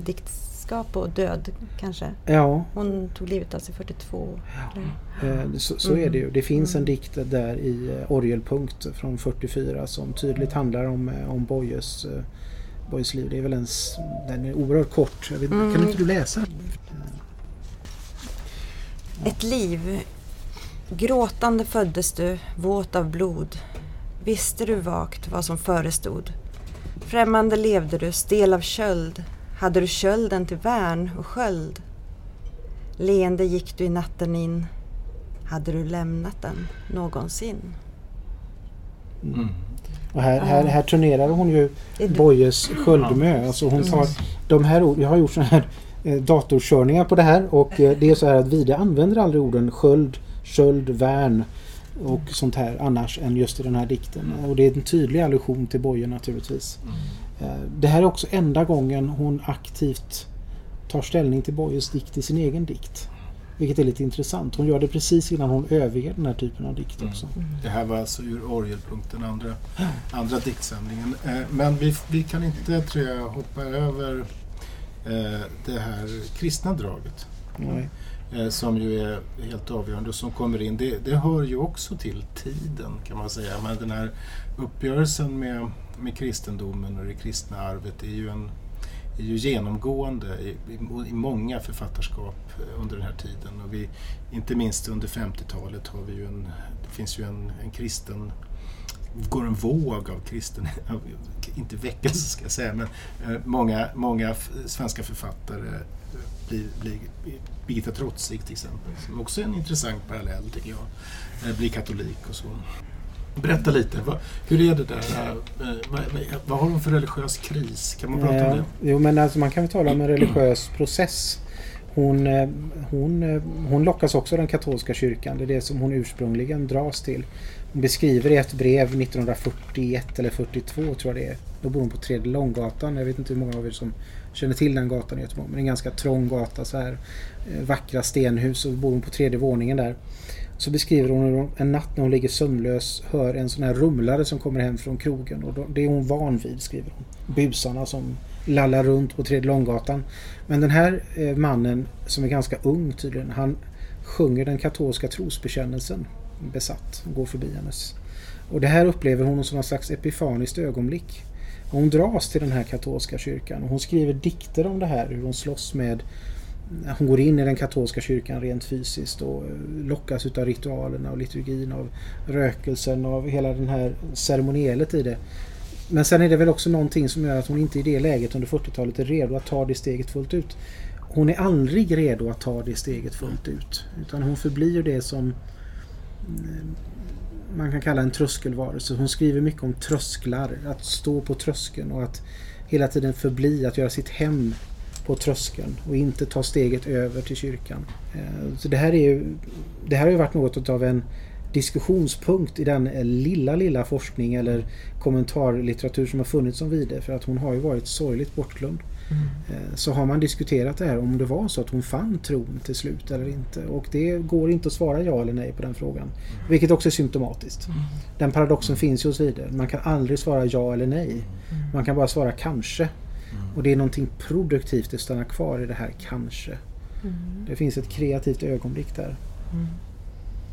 diktskap och död kanske. ja Hon tog livet av sig 42. eller- Eh, Så, så är det ju. Det finns en dikt där i eh, orgelpunkt från 44 som tydligt handlar om, eh, om Boyes, Boyes liv. Det är väl en, den är oerhört kort. Vet, Kan Mm. inte du läsa? Ett liv. Gråtande föddes du, våt av blod. Visste du vagt vad som förestod. Främmande levde du, stel av köld. Hade du kölden till värn och sköld. Leende gick du i natten in. Hade du lämnat den någonsin? Mm. Och här, här, här turnerar hon ju Boyes Sköldmö. Alltså hon tar de här Jag har gjort såna här eh, datorkörningar på det här och eh, det är så här att Vide använder aldrig orden sköld, köld, värn och sånt här annars än just i den här dikten. Och det är en tydlig allusion till Boye naturligtvis. Eh, Det här är också enda gången hon aktivt tar ställning till Boyes dikt i sin egen dikt. Vilket är lite intressant. Hon gör det precis innan hon överger den här typen av dikt också. Det här var alltså ur orgelpunkten, andra, andra diktsamlingen. Eh, Men vi, vi kan inte, tror jag, hoppa över eh, det här kristna draget. Nej. Som ju är helt avgörande och som kommer in. Det, det hör ju också till tiden kan man säga. Men den här uppgörelsen med, med kristendomen och det kristna arvet är ju, en, är ju genomgående i, i, i många författarskap eh, under den här tiden. Och vi, inte minst under 50-talet har vi ju en, det finns ju en, en kristen går en våg av kristen, av- inte väckelse ska jag säga, men eh, många, många svenska författare eh, blir, blir Birgitta Trotzig till exempel, som också är en intressant parallell tycker jag, eh, blir katolik och så. Berätta lite, vad, hur är det där? vad, vad, vad har de för religiös kris? Kan man prata om Eh, det? jo men alltså man kan väl tala om en religiös process. Hon, eh, hon, eh, hon lockas också av den katolska kyrkan. Det är det som hon ursprungligen dras till. Hon beskriver i ett brev 1941 eller 42 tror jag det är. Då bor hon på Tredje Långgatan. Jag vet inte hur många av er som känner till den gatan i Göteborg. Men det är en ganska trång gata så här. Eh, vackra stenhus och bor hon på tredje våningen där. Så beskriver hon hur hon en natt när hon ligger sömnlös hör en sån här rumlare som kommer hem från krogen. Och det är hon van vid skriver hon. Busarna som lallar runt på Tredje Långgatan. Men den här eh, mannen som är ganska ung tydligen. Han sjunger den katolska trosbekännelsen besatt går förbi hennes. Och det här upplever hon som någon slags epifaniskt ögonblick. Hon dras till den här katolska kyrkan och hon skriver dikter om det här hur hon slåss med hon går in i den katolska kyrkan rent fysiskt och eh, lockas utav ritualerna och liturgin av rökelsen och av hela den här ceremonielet i det. Men sen är det väl också någonting som gör att hon inte i det läget under 40-talet är redo att ta det steget fullt ut. Hon är aldrig redo att ta det steget fullt ut. Utan hon förblir det som eh, man kan kalla en tröskelvarelse. Hon skriver mycket om trösklar, att stå på tröskeln och att hela tiden förbli, att göra sitt hem på tröskeln och inte ta steget över till kyrkan. Eh, så det här, är ju, det här har ju varit något av en diskussionspunkt i den eh, lilla, lilla forskning eller kommentarlitteratur som har funnits om Vide för att hon har ju varit sorgligt bortglömd. Mm. Så har man diskuterat det här om det var så att hon fann tron till slut eller inte. Och det går inte att svara ja eller nej på den frågan. Mm. Vilket också är symptomatiskt. Mm. Den paradoxen finns ju hos Vide. Man kan aldrig svara ja eller nej. Man kan bara svara kanske. Och det är någonting produktivt att stanna kvar i det här kanske. Det finns ett kreativt ögonblick där.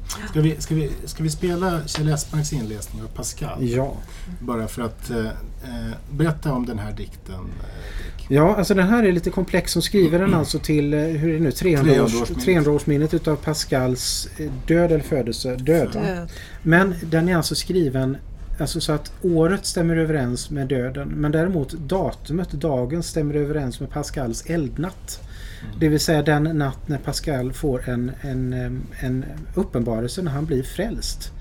Ska vi, ska, vi, ska vi spela Kjell Esmarks inläsning av Pascal? Ja. Bara för att eh, eh berätta om den här dikten. Eh, ja, alltså den här är lite komplex. Som skriver den alltså till eh, hur är det nu, 300, års, 300-årsminnet utav Pascals död eller födelse. Död. död. Men den är alltså skriven Alltså så att året stämmer överens med döden men däremot datumet, dagen, stämmer överens med Pascals eldnatt. Det vill säga den natt när Pascal får en, en, en uppenbarelse när han blir frälst.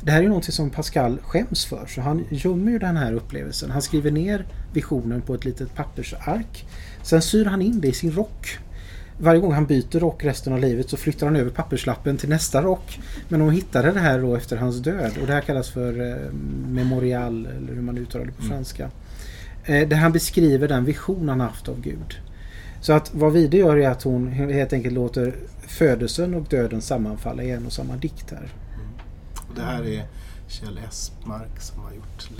Det här är något som Pascal skäms för så han gömmer ju den här upplevelsen. Han skriver ner visionen på ett litet pappersark. Sen syr han in det i sin rock. Varje gång han byter rock resten av livet så flyttar han över papperslappen till nästa rock. Men de hittade det här då efter hans död och det här kallas för eh, memorial eller hur man uttalar det på mm. franska. Eh, där han beskriver den vision han haft av Gud. Så att vad Vide gör är att hon helt enkelt låter födelsen och döden sammanfalla i en och samma dikt här. Mm. Och det här är Kjell Esmark som har gjort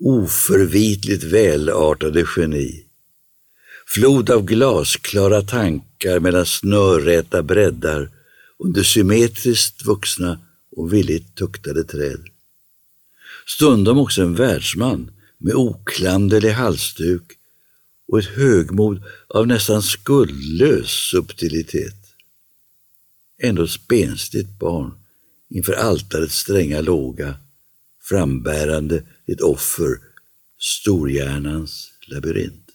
Oförvitligt välartade geni. Flod av glasklara tankar mellan snörräta breddar under symmetriskt vuxna och villigt tuktade träd. Stundom också en världsman med oklanderlig halsduk och ett högmod av nästan skuldlös subtilitet. Ändå ett spenstigt barn inför altarets stränga låga, frambärande ett offer, storhjärnans labyrint.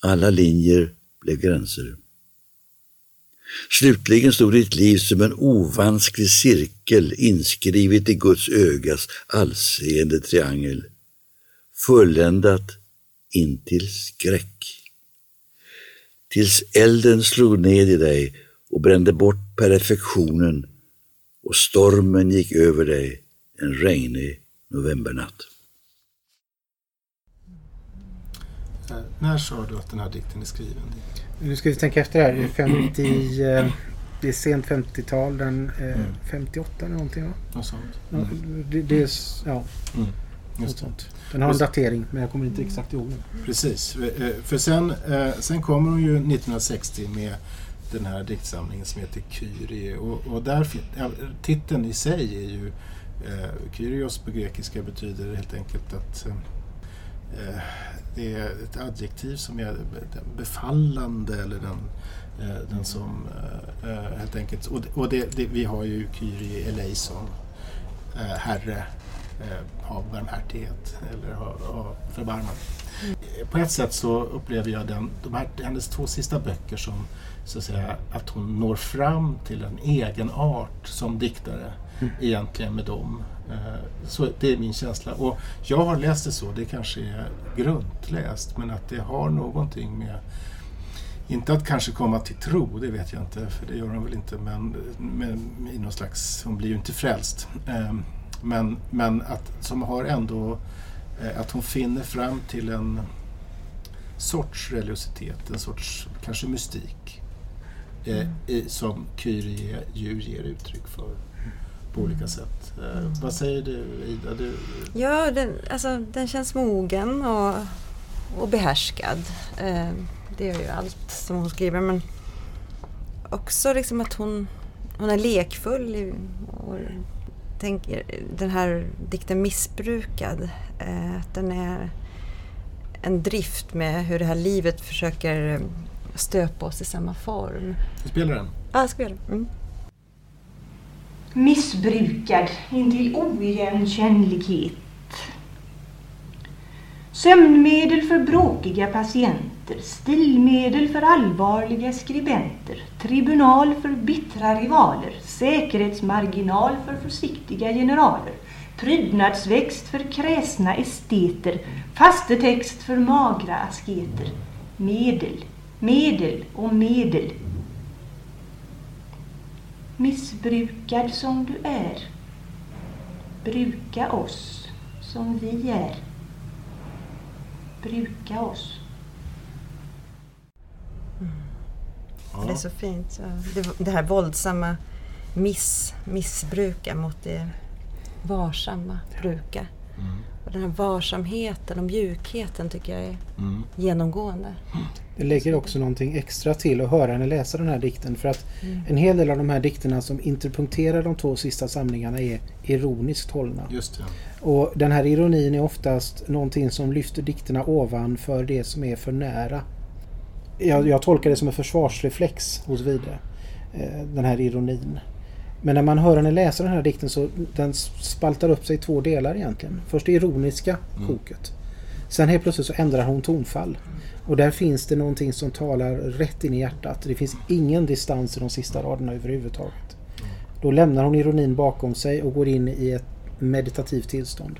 Alla linjer blev gränser. Slutligen stod ditt liv som en ovansklig cirkel inskrivet i Guds ögas allseende triangel. Fulländat intill skräck. Tills elden slog ned i dig och brände bort perfektionen och stormen gick över dig en regnig novembernatt. Eh, när sa du att den här dikten är skriven? Nu ska vi tänka efter här. 50, eh, det är sent 50-tal, den eh, 58 mm. eller någonting va? Något sånt. Mm. Det, det, är, ja. Mm. Just. Den har en datering men jag kommer inte exakt ihåg den. Precis, eh, för sen, eh, sen kommer hon ju 1960 med den här diktsamlingen som heter Kyrie och, och där, titeln i sig är ju eh, Kyrios på grekiska betyder helt enkelt att eh, det är ett adjektiv som är befallande eller den, eh, den som eh, helt enkelt och, och det, vi har ju Kyrie eleison Herre eh, ha barmhärtighet eller ha, ha förbarman. Mm. På ett sätt så upplever jag den, de här, hennes två sista böcker som så att, säga, att hon når fram till en egen art som diktare mm. egentligen med dem. Eh, så det är min känsla. Och jag har läst det så, det kanske är grundläst, men att det har någonting med inte att kanske komma till tro, det vet jag inte, för det gör hon väl inte, men, men i någon slags, hon blir ju inte frälst. Um, men, men att, som har ändå eh, att hon finner fram till en sorts religiositet, en sorts kanske mystik eh, mm. i, som Kyrie ju ger uttryck för på olika mm. sätt. Eh, vad säger du Ida? Du... Ja, den, alltså, den känns mogen och, och behärskad. Eh, det gör ju allt som hon skriver men också liksom att hon, hon är lekfull och tänker, den här dikten Missbrukad, eh, den är en drift med hur det här livet försöker eh, stöpa oss i samma form. Vi spelar den. Ja, jag spelar. Mm. Missbrukad intill oigenkännlighet. Sömnmedel för bråkiga patienter, stilmedel för allvarliga skribenter, tribunal för bittra rivaler, säkerhetsmarginal för försiktiga generaler, prydnadsväxt för kräsna esteter, fastetext för magra asketer, medel, medel och medel. Missbrukad som du är, bruka oss som vi är. Bruka oss. Det är så fint. Ja. Det, det här våldsamma miss, missbruka mot det varsamma bruka. Mm. Och den här varsamheten och mjukheten tycker jag är Mm. genomgående. Det lägger också någonting extra till att höra henne läsa den här dikten för att Mm. en hel del av de här dikterna som interpunkterar de två sista samlingarna är ironiskt hållna. Just det. Och den här ironin är oftast någonting som lyfter dikterna ovanför det som är för nära. Jag, jag tolkar det som en försvarsreflex hos Vide. eh, Den här ironin. Men när man hör henne läsa den här dikten så den spaltar upp sig i två delar egentligen. Först det ironiska koket. Sen helt plötsligt så ändrar hon tonfall. Och där finns det någonting som talar rätt in i hjärtat. Det finns ingen distans i de sista raderna överhuvudtaget. Då lämnar hon ironin bakom sig och går in i ett meditativt tillstånd.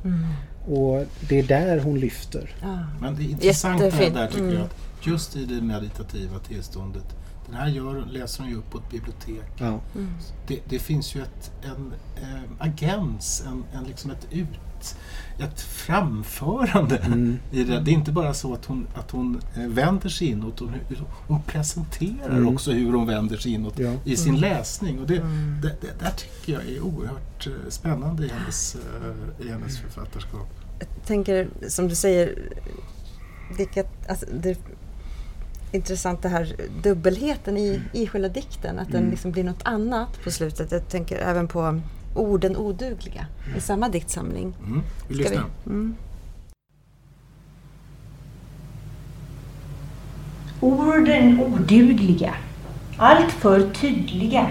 Och det är där hon lyfter. Ja. Men det är intressant det här Jättefint. där tycker Mm. jag. Just i det meditativa tillståndet. Den här gör, läser hon ju upp på ett bibliotek. Ja. Det, det finns ju ett, en eh, agens, en, en liksom ett ut ett framförande Mm. i det. Det är inte bara så att hon, att hon eh, vänder sig inåt, hon, hon presenterar Mm. också hur hon vänder sig inåt Ja. i sin läsning. Och det, det, det där tycker jag är oerhört eh, spännande i hennes, eh, i hennes författarskap. Jag tänker, som du säger, vilket, alltså, det intressant det här dubbelheten i, i själva dikten. Att den Mm. liksom blir något annat på slutet. Jag tänker även på orden odugliga i samma diktsamling. Mm. Vi Ska lyssnar. vi? Mm. Orden odugliga, alltför tydliga,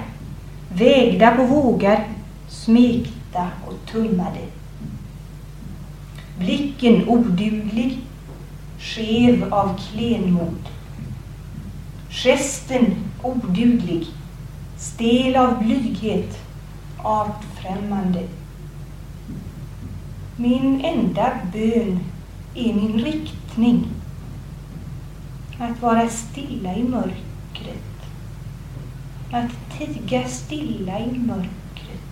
vägda på vågar, smekta och tummade. Blicken oduglig, skev av klenmod. Gesten oduglig, stel av blyghet, artfrämmande. Min enda bön är min riktning. Att vara stilla i mörkret. Att tiga stilla i mörkret.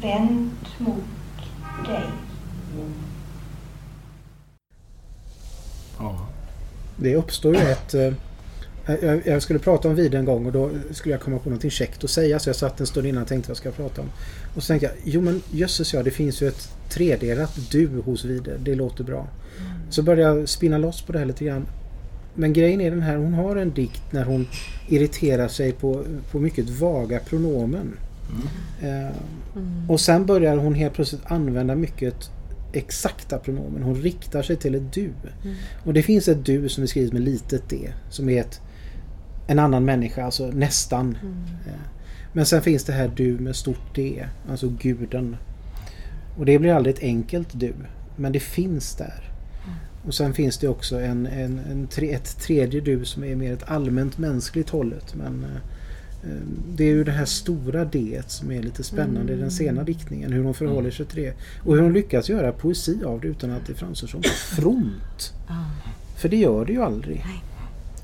Vänd mot dig. Ja. Det uppstår ju ett... eh, Jag, skulle prata om Vide en gång och då skulle jag komma på någonting käckt att säga så jag satt en stund innan och tänkte vad ska jag prata om. Och så tänkte jag, jo men jösses ja, det finns ju ett tredelat du hos Vide. Det låter bra. Så började jag spinna loss på det här lite grann. Men grejen är den här, hon har en dikt när hon irriterar sig på, på mycket vaga pronomen. Eh, och sen börjar hon helt plötsligt använda mycket exakta pronomen. Hon riktar sig till ett du. Och det finns ett du som är skrivet med litet d. Som är ett, en annan människa, alltså nästan. Eh, Men sen finns det här du med stort d. Alltså guden. Och det blir aldrig ett enkelt du. Men det finns där. Och sen finns det också en, en, en ett tredje du som är mer ett allmänt mänskligt hållet. Men eh, det är ju det här stora d som är lite spännande i den sena diktningen. Hur hon förhåller sig till det. Och hur hon lyckas göra poesi av det utan att det framstår som fromt. Ja. För det gör det ju aldrig.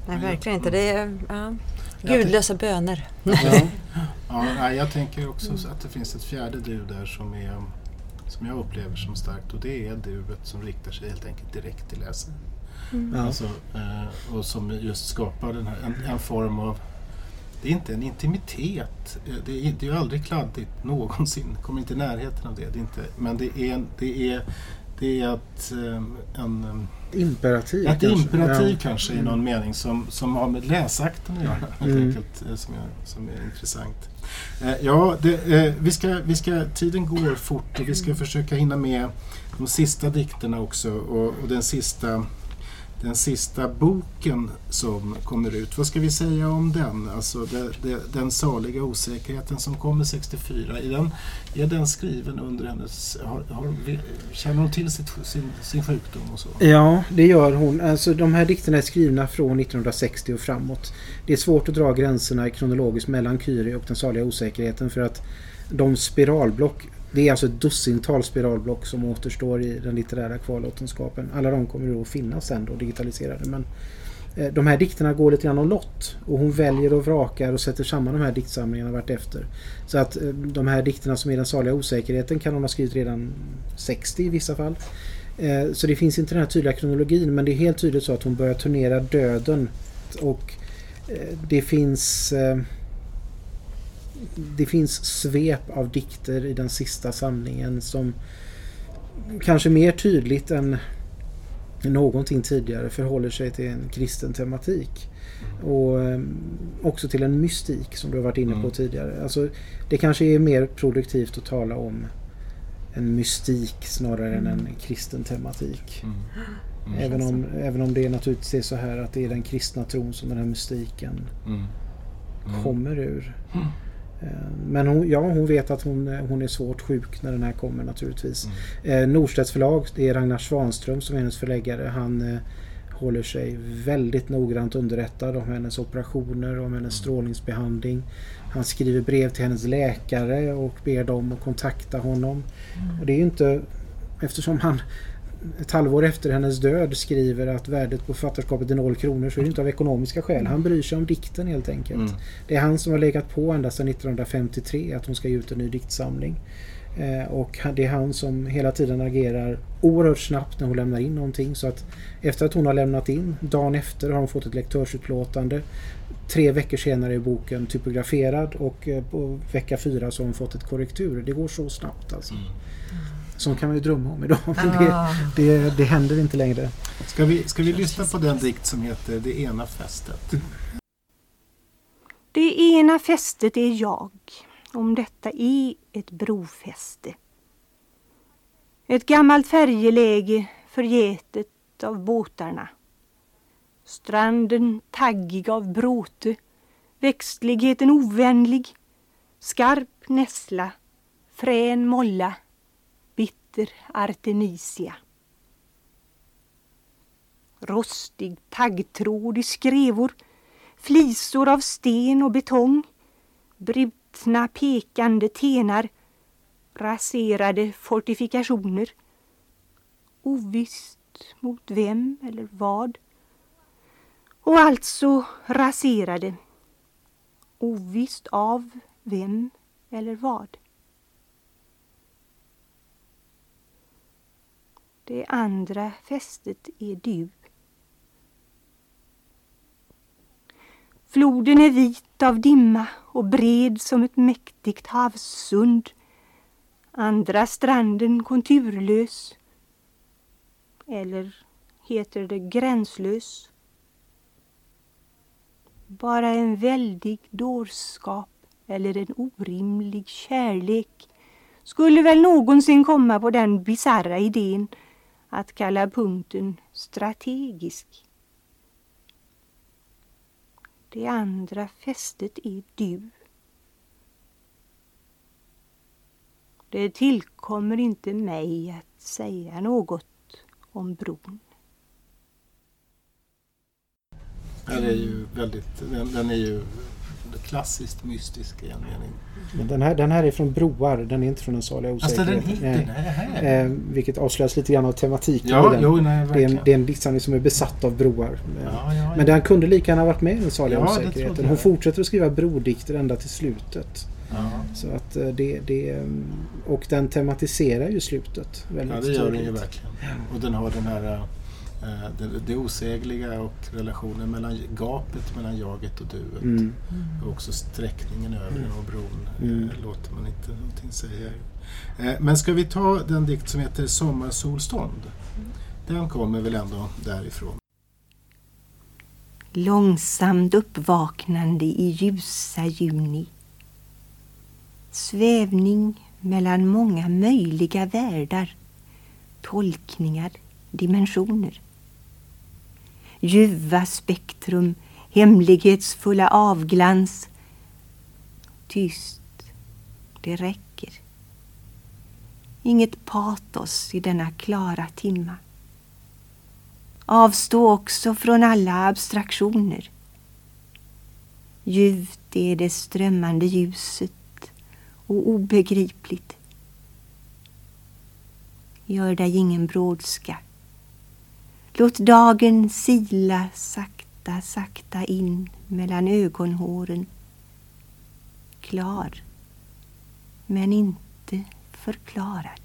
Nej, verkligen inte. Det är ja, gudlösa böner. Ja. Ja, nej, jag tänker också så att det finns ett fjärde du där som, är, som jag upplever som starkt och det är duet som riktar sig helt enkelt direkt till läsaren. Ja. Alltså, eh, och som just skapar den här, en, en form av det är inte en intimitet. Eh, Det är, det är ju aldrig kladdigt någonsin. Kommer inte i närheten av det. det är inte, men det är, det är, det är ett, eh, en, eh, Imperativ ett kanske. imperativ Ja. kanske i någon mening som, som har med läsakten att göra. Helt Mm. enkelt, som, är, som är intressant. Ja, det, vi ska, vi ska, tiden går fort och vi ska försöka hinna med de sista dikterna också och, och den sista den sista boken som kommer ut. Vad ska vi säga om den? Alltså det, det, den saliga osäkerheten som kommer 64. Är den, är den skriven under hennes... Har, har, känner hon till sitt, sin, sin sjukdom och så? Ja, det gör hon. Alltså, de här dikterna är skrivna från 1960 och framåt. Det är svårt att dra gränserna kronologiskt mellan Kyrie och den saliga osäkerheten för att de spiralblock det är alltså ett dussintal spiralblock som återstår i den litterära kvarlåtenskapen. Alla de kommer att finnas sen då digitaliserade. Men eh, de här dikterna går lite grann om lott och hon väljer och vrakar och sätter samman de här diktsamlingarna vart efter. Så att eh, de här dikterna som är den saliga osäkerheten kan hon ha skrivit redan 60 i vissa fall. Eh, så det finns inte den här tydliga kronologin men det är helt tydligt så att hon börjar turnera döden och det finns det finns svep av dikter i den sista samlingen som kanske mer tydligt än någonting tidigare förhåller sig till en kristen tematik. Och um, också till en mystik som du har varit inne på mm. tidigare. Alltså, det kanske är mer produktivt att tala om en mystik snarare mm. än en mm. kristen tematik. Mm. Mm. Även, om, även om det naturligtvis är så här att det är den kristna tron som den här mystiken mm. kommer ur. Eh, men hon, ja, hon vet att hon, hon är svårt sjuk när den här kommer naturligtvis. Mm. Eh, Norstedts förlag, det är Ragnar Svanström som är hennes förläggare. Han eh, håller sig väldigt noggrant underrättad om hennes operationer, om hennes mm. strålningsbehandling. Han skriver brev till hennes läkare och ber dem att kontakta honom. Mm. Och det är ju inte, eftersom han ett halvår efter hennes död skriver att värdet på författarskapet är noll kronor så är det inte av ekonomiska skäl. Han bryr sig om dikten helt enkelt. Mm. Det är han som har legat på ända sedan 1953 att hon ska ge ut en ny diktsamling. Eh, och det är han som hela tiden agerar oerhört snabbt när hon lämnar in någonting. Så att efter att hon har lämnat in, dagen efter har hon fått ett lektörsutlåtande. Tre veckor senare är boken typograferad och eh, på vecka fyra så har hon fått ett korrektur. Det går så snabbt alltså. Mm. Sånt kan man ju drömma om idag. Men ah. det, det, det händer inte längre. Ska vi, ska vi lyssna på den dikt som heter Det ena fästet? Det ena fästet är jag, om detta är ett brofäste. Ett gammalt färjeläge förgätet av båtarna. Stranden taggig av bråte, växtligheten ovänlig, skarp nässla, frän molla, heter artemisia. Rostig taggtråd i skrevor, flisor av sten och betong, brutna pekande tenar, raserade fortifikationer. Ovisst mot vem eller vad. Och alltså raserade. Ovisst av vem eller vad. Det andra fästet är du. Floden är vit av dimma och bred som ett mäktigt havssund. Andra stranden konturlös. Eller heter det gränslös? Bara en väldig dårskap eller en orimlig kärlek skulle väl någonsin komma på den bisarra idén att kalla punkten strategisk. Det andra fästet är du. Det tillkommer inte mig att säga något om bron. Den är ju väldigt, den, den är ju klassiskt mystisk mening. Men den, här, den här är från Broar, den är inte från den saliga osäkerheten. Alltså den det här? Eh, vilket avslöjas lite grann av tematiken ja, Jo, nej, det, är en, det är en diktsamling som är besatt av broar. Ja, ja, men den kunde lika gärna varit med i den saliga osäkerheten. Hon fortsätter att skriva brodikter ända till slutet. Så att eh, det, det, och den tematiserar ju slutet väldigt Ja, det gör den ju verkligen. Och den har den här eh, Eh, det, det osägliga och relationen mellan gapet mellan jaget och duet. Mm. Och också sträckningen över mm. och bron mm. Eh, låter man inte någonting säga. Eh, men ska vi ta den dikt som heter Sommarsolstånd? Den kommer väl ändå därifrån? Långsamt uppvaknande i ljusa juni Svävning mellan många möjliga världar, tolkningar, dimensioner. Ljuva spektrum, hemlighetsfulla avglans. Tyst, det räcker. Inget patos i denna klara timma. Avstå också från alla abstraktioner. Ljuvt är det strömmande ljuset och obegripligt. Gör dig ingen brådska. Låt dagen sila sakta, sakta in mellan ögonhåren. Klar, men inte förklarad.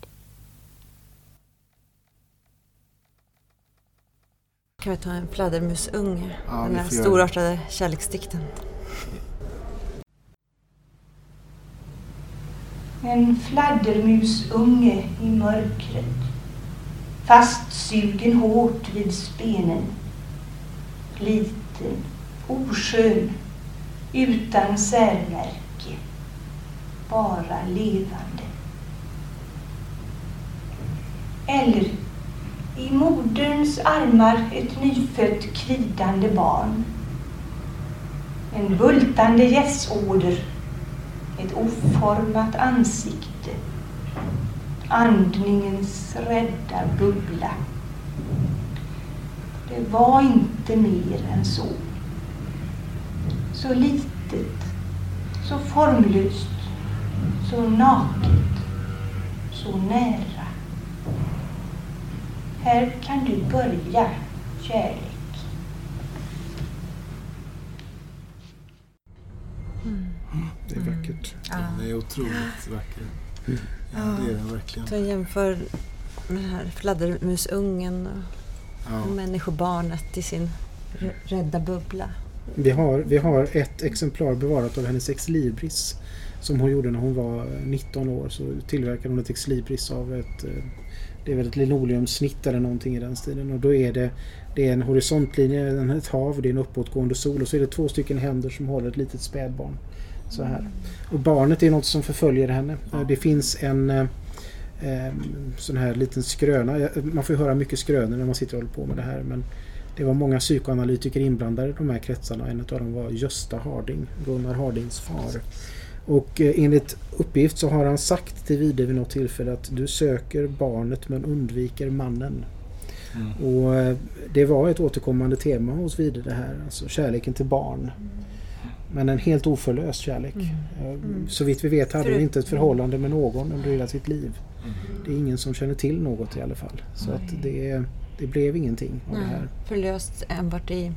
Kan vi ta en fladdermusunge? Ja, den här storartade kärleksdikten. En fladdermusunge i mörkret. Fastsugen hårt vid spenen. Liten, oskön, utan särmärke. Bara levande. Eller i moderns armar ett nyfött kvidande barn. En bultande gässåder ett oformat ansikte. Andningens rädda bubbla. Det var inte mer än så. Så litet, så formlöst, så naket, så nära. Här kan du börja, kärlek. Det är vackert. Den är otroligt vacker. Ja, det är den verkligen. Jag jämför med den här fladdermusungen och Ja. människobarnet i sin rädda bubbla. Vi har, vi har ett exemplar bevarat av hennes ex libris som hon gjorde när hon var 19 år. Så tillverkade hon ett ex libris av ett, eh, det är väl ett linoleumsnitt eller någonting i den stilen. Och då är det, det är en horisontlinje, ett hav, det är en uppåtgående sol och så är det två stycken händer som håller ett litet spädbarn. Så här. Och barnet är något som förföljer henne. Eh, Det finns en eh, sån här liten skröna. Man får höra mycket skrönor när man sitter och håller på med det här. Men det var många psykoanalytiker inblandade i de här kretsarna. En av dem var Gösta Harding, Gunnar Hardings far. Och eh, enligt uppgift så har han sagt till Vide vid något tillfälle att du söker barnet men undviker mannen. Mm. Och det var ett återkommande tema hos Vide det här, alltså kärleken till barn. Men en helt oförlöst kärlek. Eh, Så vitt vi vet hade hon inte ett förhållande med någon under hela sitt liv. Det är ingen som känner till något i alla fall. Så att det, det blev ingenting av det Nej, här. förlöst enbart i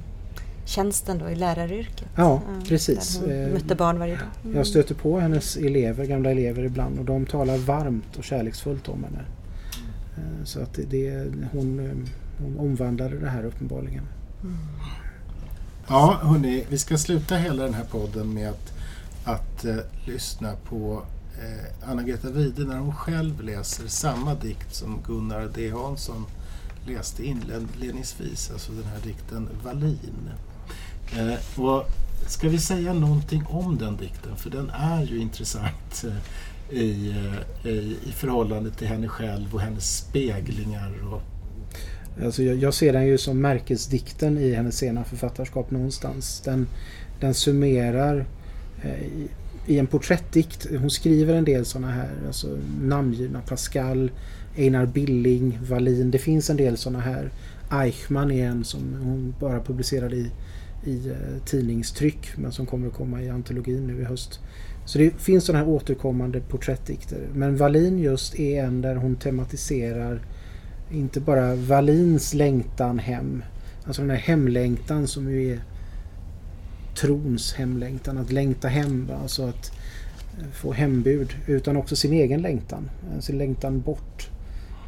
tjänsten då, i läraryrket. Ja, precis. Hon Eh, mötte barn varje dag. Jag stöter på hennes elever, gamla elever ibland och de talar varmt och kärleksfullt om henne. Eh, Så att det, det, hon, hon omvandlade det här uppenbarligen. Ja, hörni, vi ska sluta hela den här podden med att, att eh, lyssna på eh, Anna-Greta Wide när hon själv läser samma dikt som Gunnar D Hansson läste inledningsvis, alltså den här dikten Wallin. Eh, och ska vi säga någonting om den dikten? För den är ju intressant eh, i, eh, i, i förhållande till henne själv och hennes speglingar. Och, Alltså jag, jag ser den ju som märkesdikten i hennes sena författarskap någonstans. Den, den summerar eh, i, i en porträttdikt. Hon skriver en del sådana här alltså namngivna Pascal, Einar Billing, Wallin. Det finns en del sådana här. Eichmann är en som hon bara publicerade i, i eh, tidningstryck men som kommer att komma i antologin nu i höst. Så det finns sådana här återkommande porträttdikter. Men Wallin just är en där hon tematiserar inte bara Wallins längtan hem. Alltså den här hemlängtan som ju är trons hemlängtan. Att längta hem, alltså att få hembud. Utan också sin egen längtan. Sin längtan bort.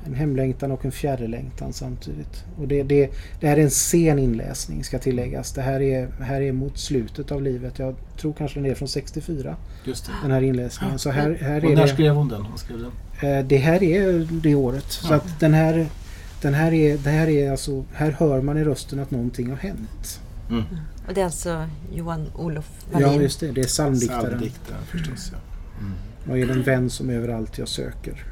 En hemlängtan och en fjärrelängtan samtidigt. Och det, det, det här är en sen inläsning ska tilläggas. Det här är, här är mot slutet av livet. Jag tror kanske den är från 64. just det. Den här inläsningen. Så här, här Och är när det... skrev hon den? Hon skrev den. Eh, Det här är det året. Så Ja. att den här, den här är, det här är alltså, här hör man i rösten att någonting har hänt. Mm. Och det är alltså Johan Olof Wallin. Ja just det, det är psalmdiktaren. Psalmdiktaren förstås. Ja. Mm. Och är den vän som överallt jag söker.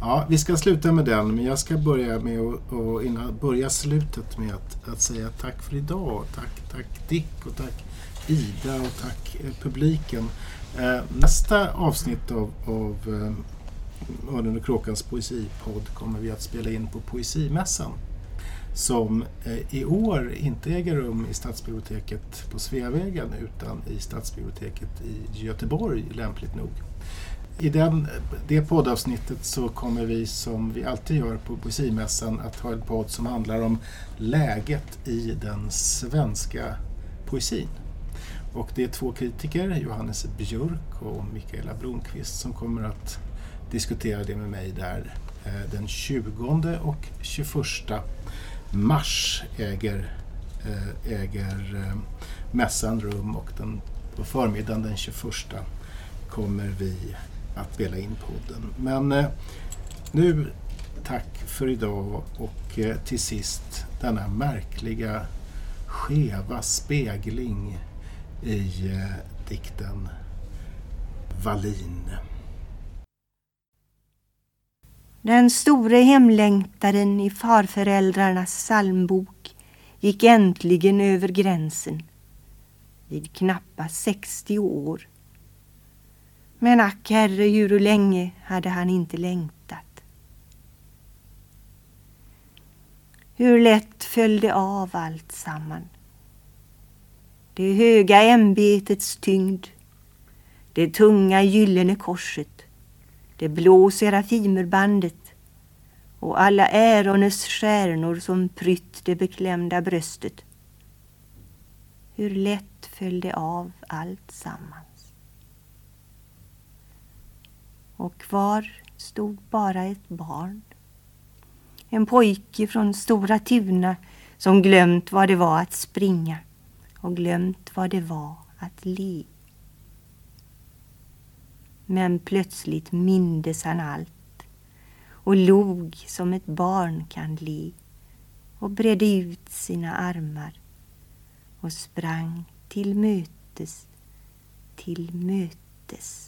Ja, vi ska sluta med den, men jag ska börja med att, och innan, börja slutet med att, att säga tack för idag. Tack, tack Dick och tack Ida och tack eh, publiken. Eh, nästa avsnitt av, av eh, Örnen och Kråkans poesipodd kommer vi att spela in på Poesimässan som eh, i år inte äger rum i Stadsbiblioteket på Sveavägen utan i Stadsbiblioteket i Göteborg, lämpligt nog. I den, det poddavsnittet så kommer vi som vi alltid gör på Poesimässan att ha en podd som handlar om läget i den svenska poesin. Och det är två kritiker, Johannes Björk och Mikaela Blomqvist, som kommer att diskutera det med mig där eh, den 20 och 21 mars äger, eh, äger eh, mässan rum och den, på förmiddagen den 21 kommer vi att spela in podden. Men eh, nu tack för idag och eh, till sist denna märkliga skeva spegling i eh, dikten Wallin. Den store hemlängtaren i farföräldrarnas psalmbok gick äntligen över gränsen vid knappa 60 år. Men ack herre, hur länge hade han inte längtat? Hur lätt följde av allt samman. Det höga ämbetets tyngd, det tunga gyllene korset, det blå serafimerbandet och alla ärones stjärnor som prytt det beklämda bröstet. Hur lätt följde av allt samman. Och kvar stod bara ett barn. En pojke från Stora Tuna som glömt vad det var att springa och glömt vad det var att le. Men plötsligt mindes han allt och log som ett barn kan le och bredde ut sina armar och sprang till mötes, till mötes.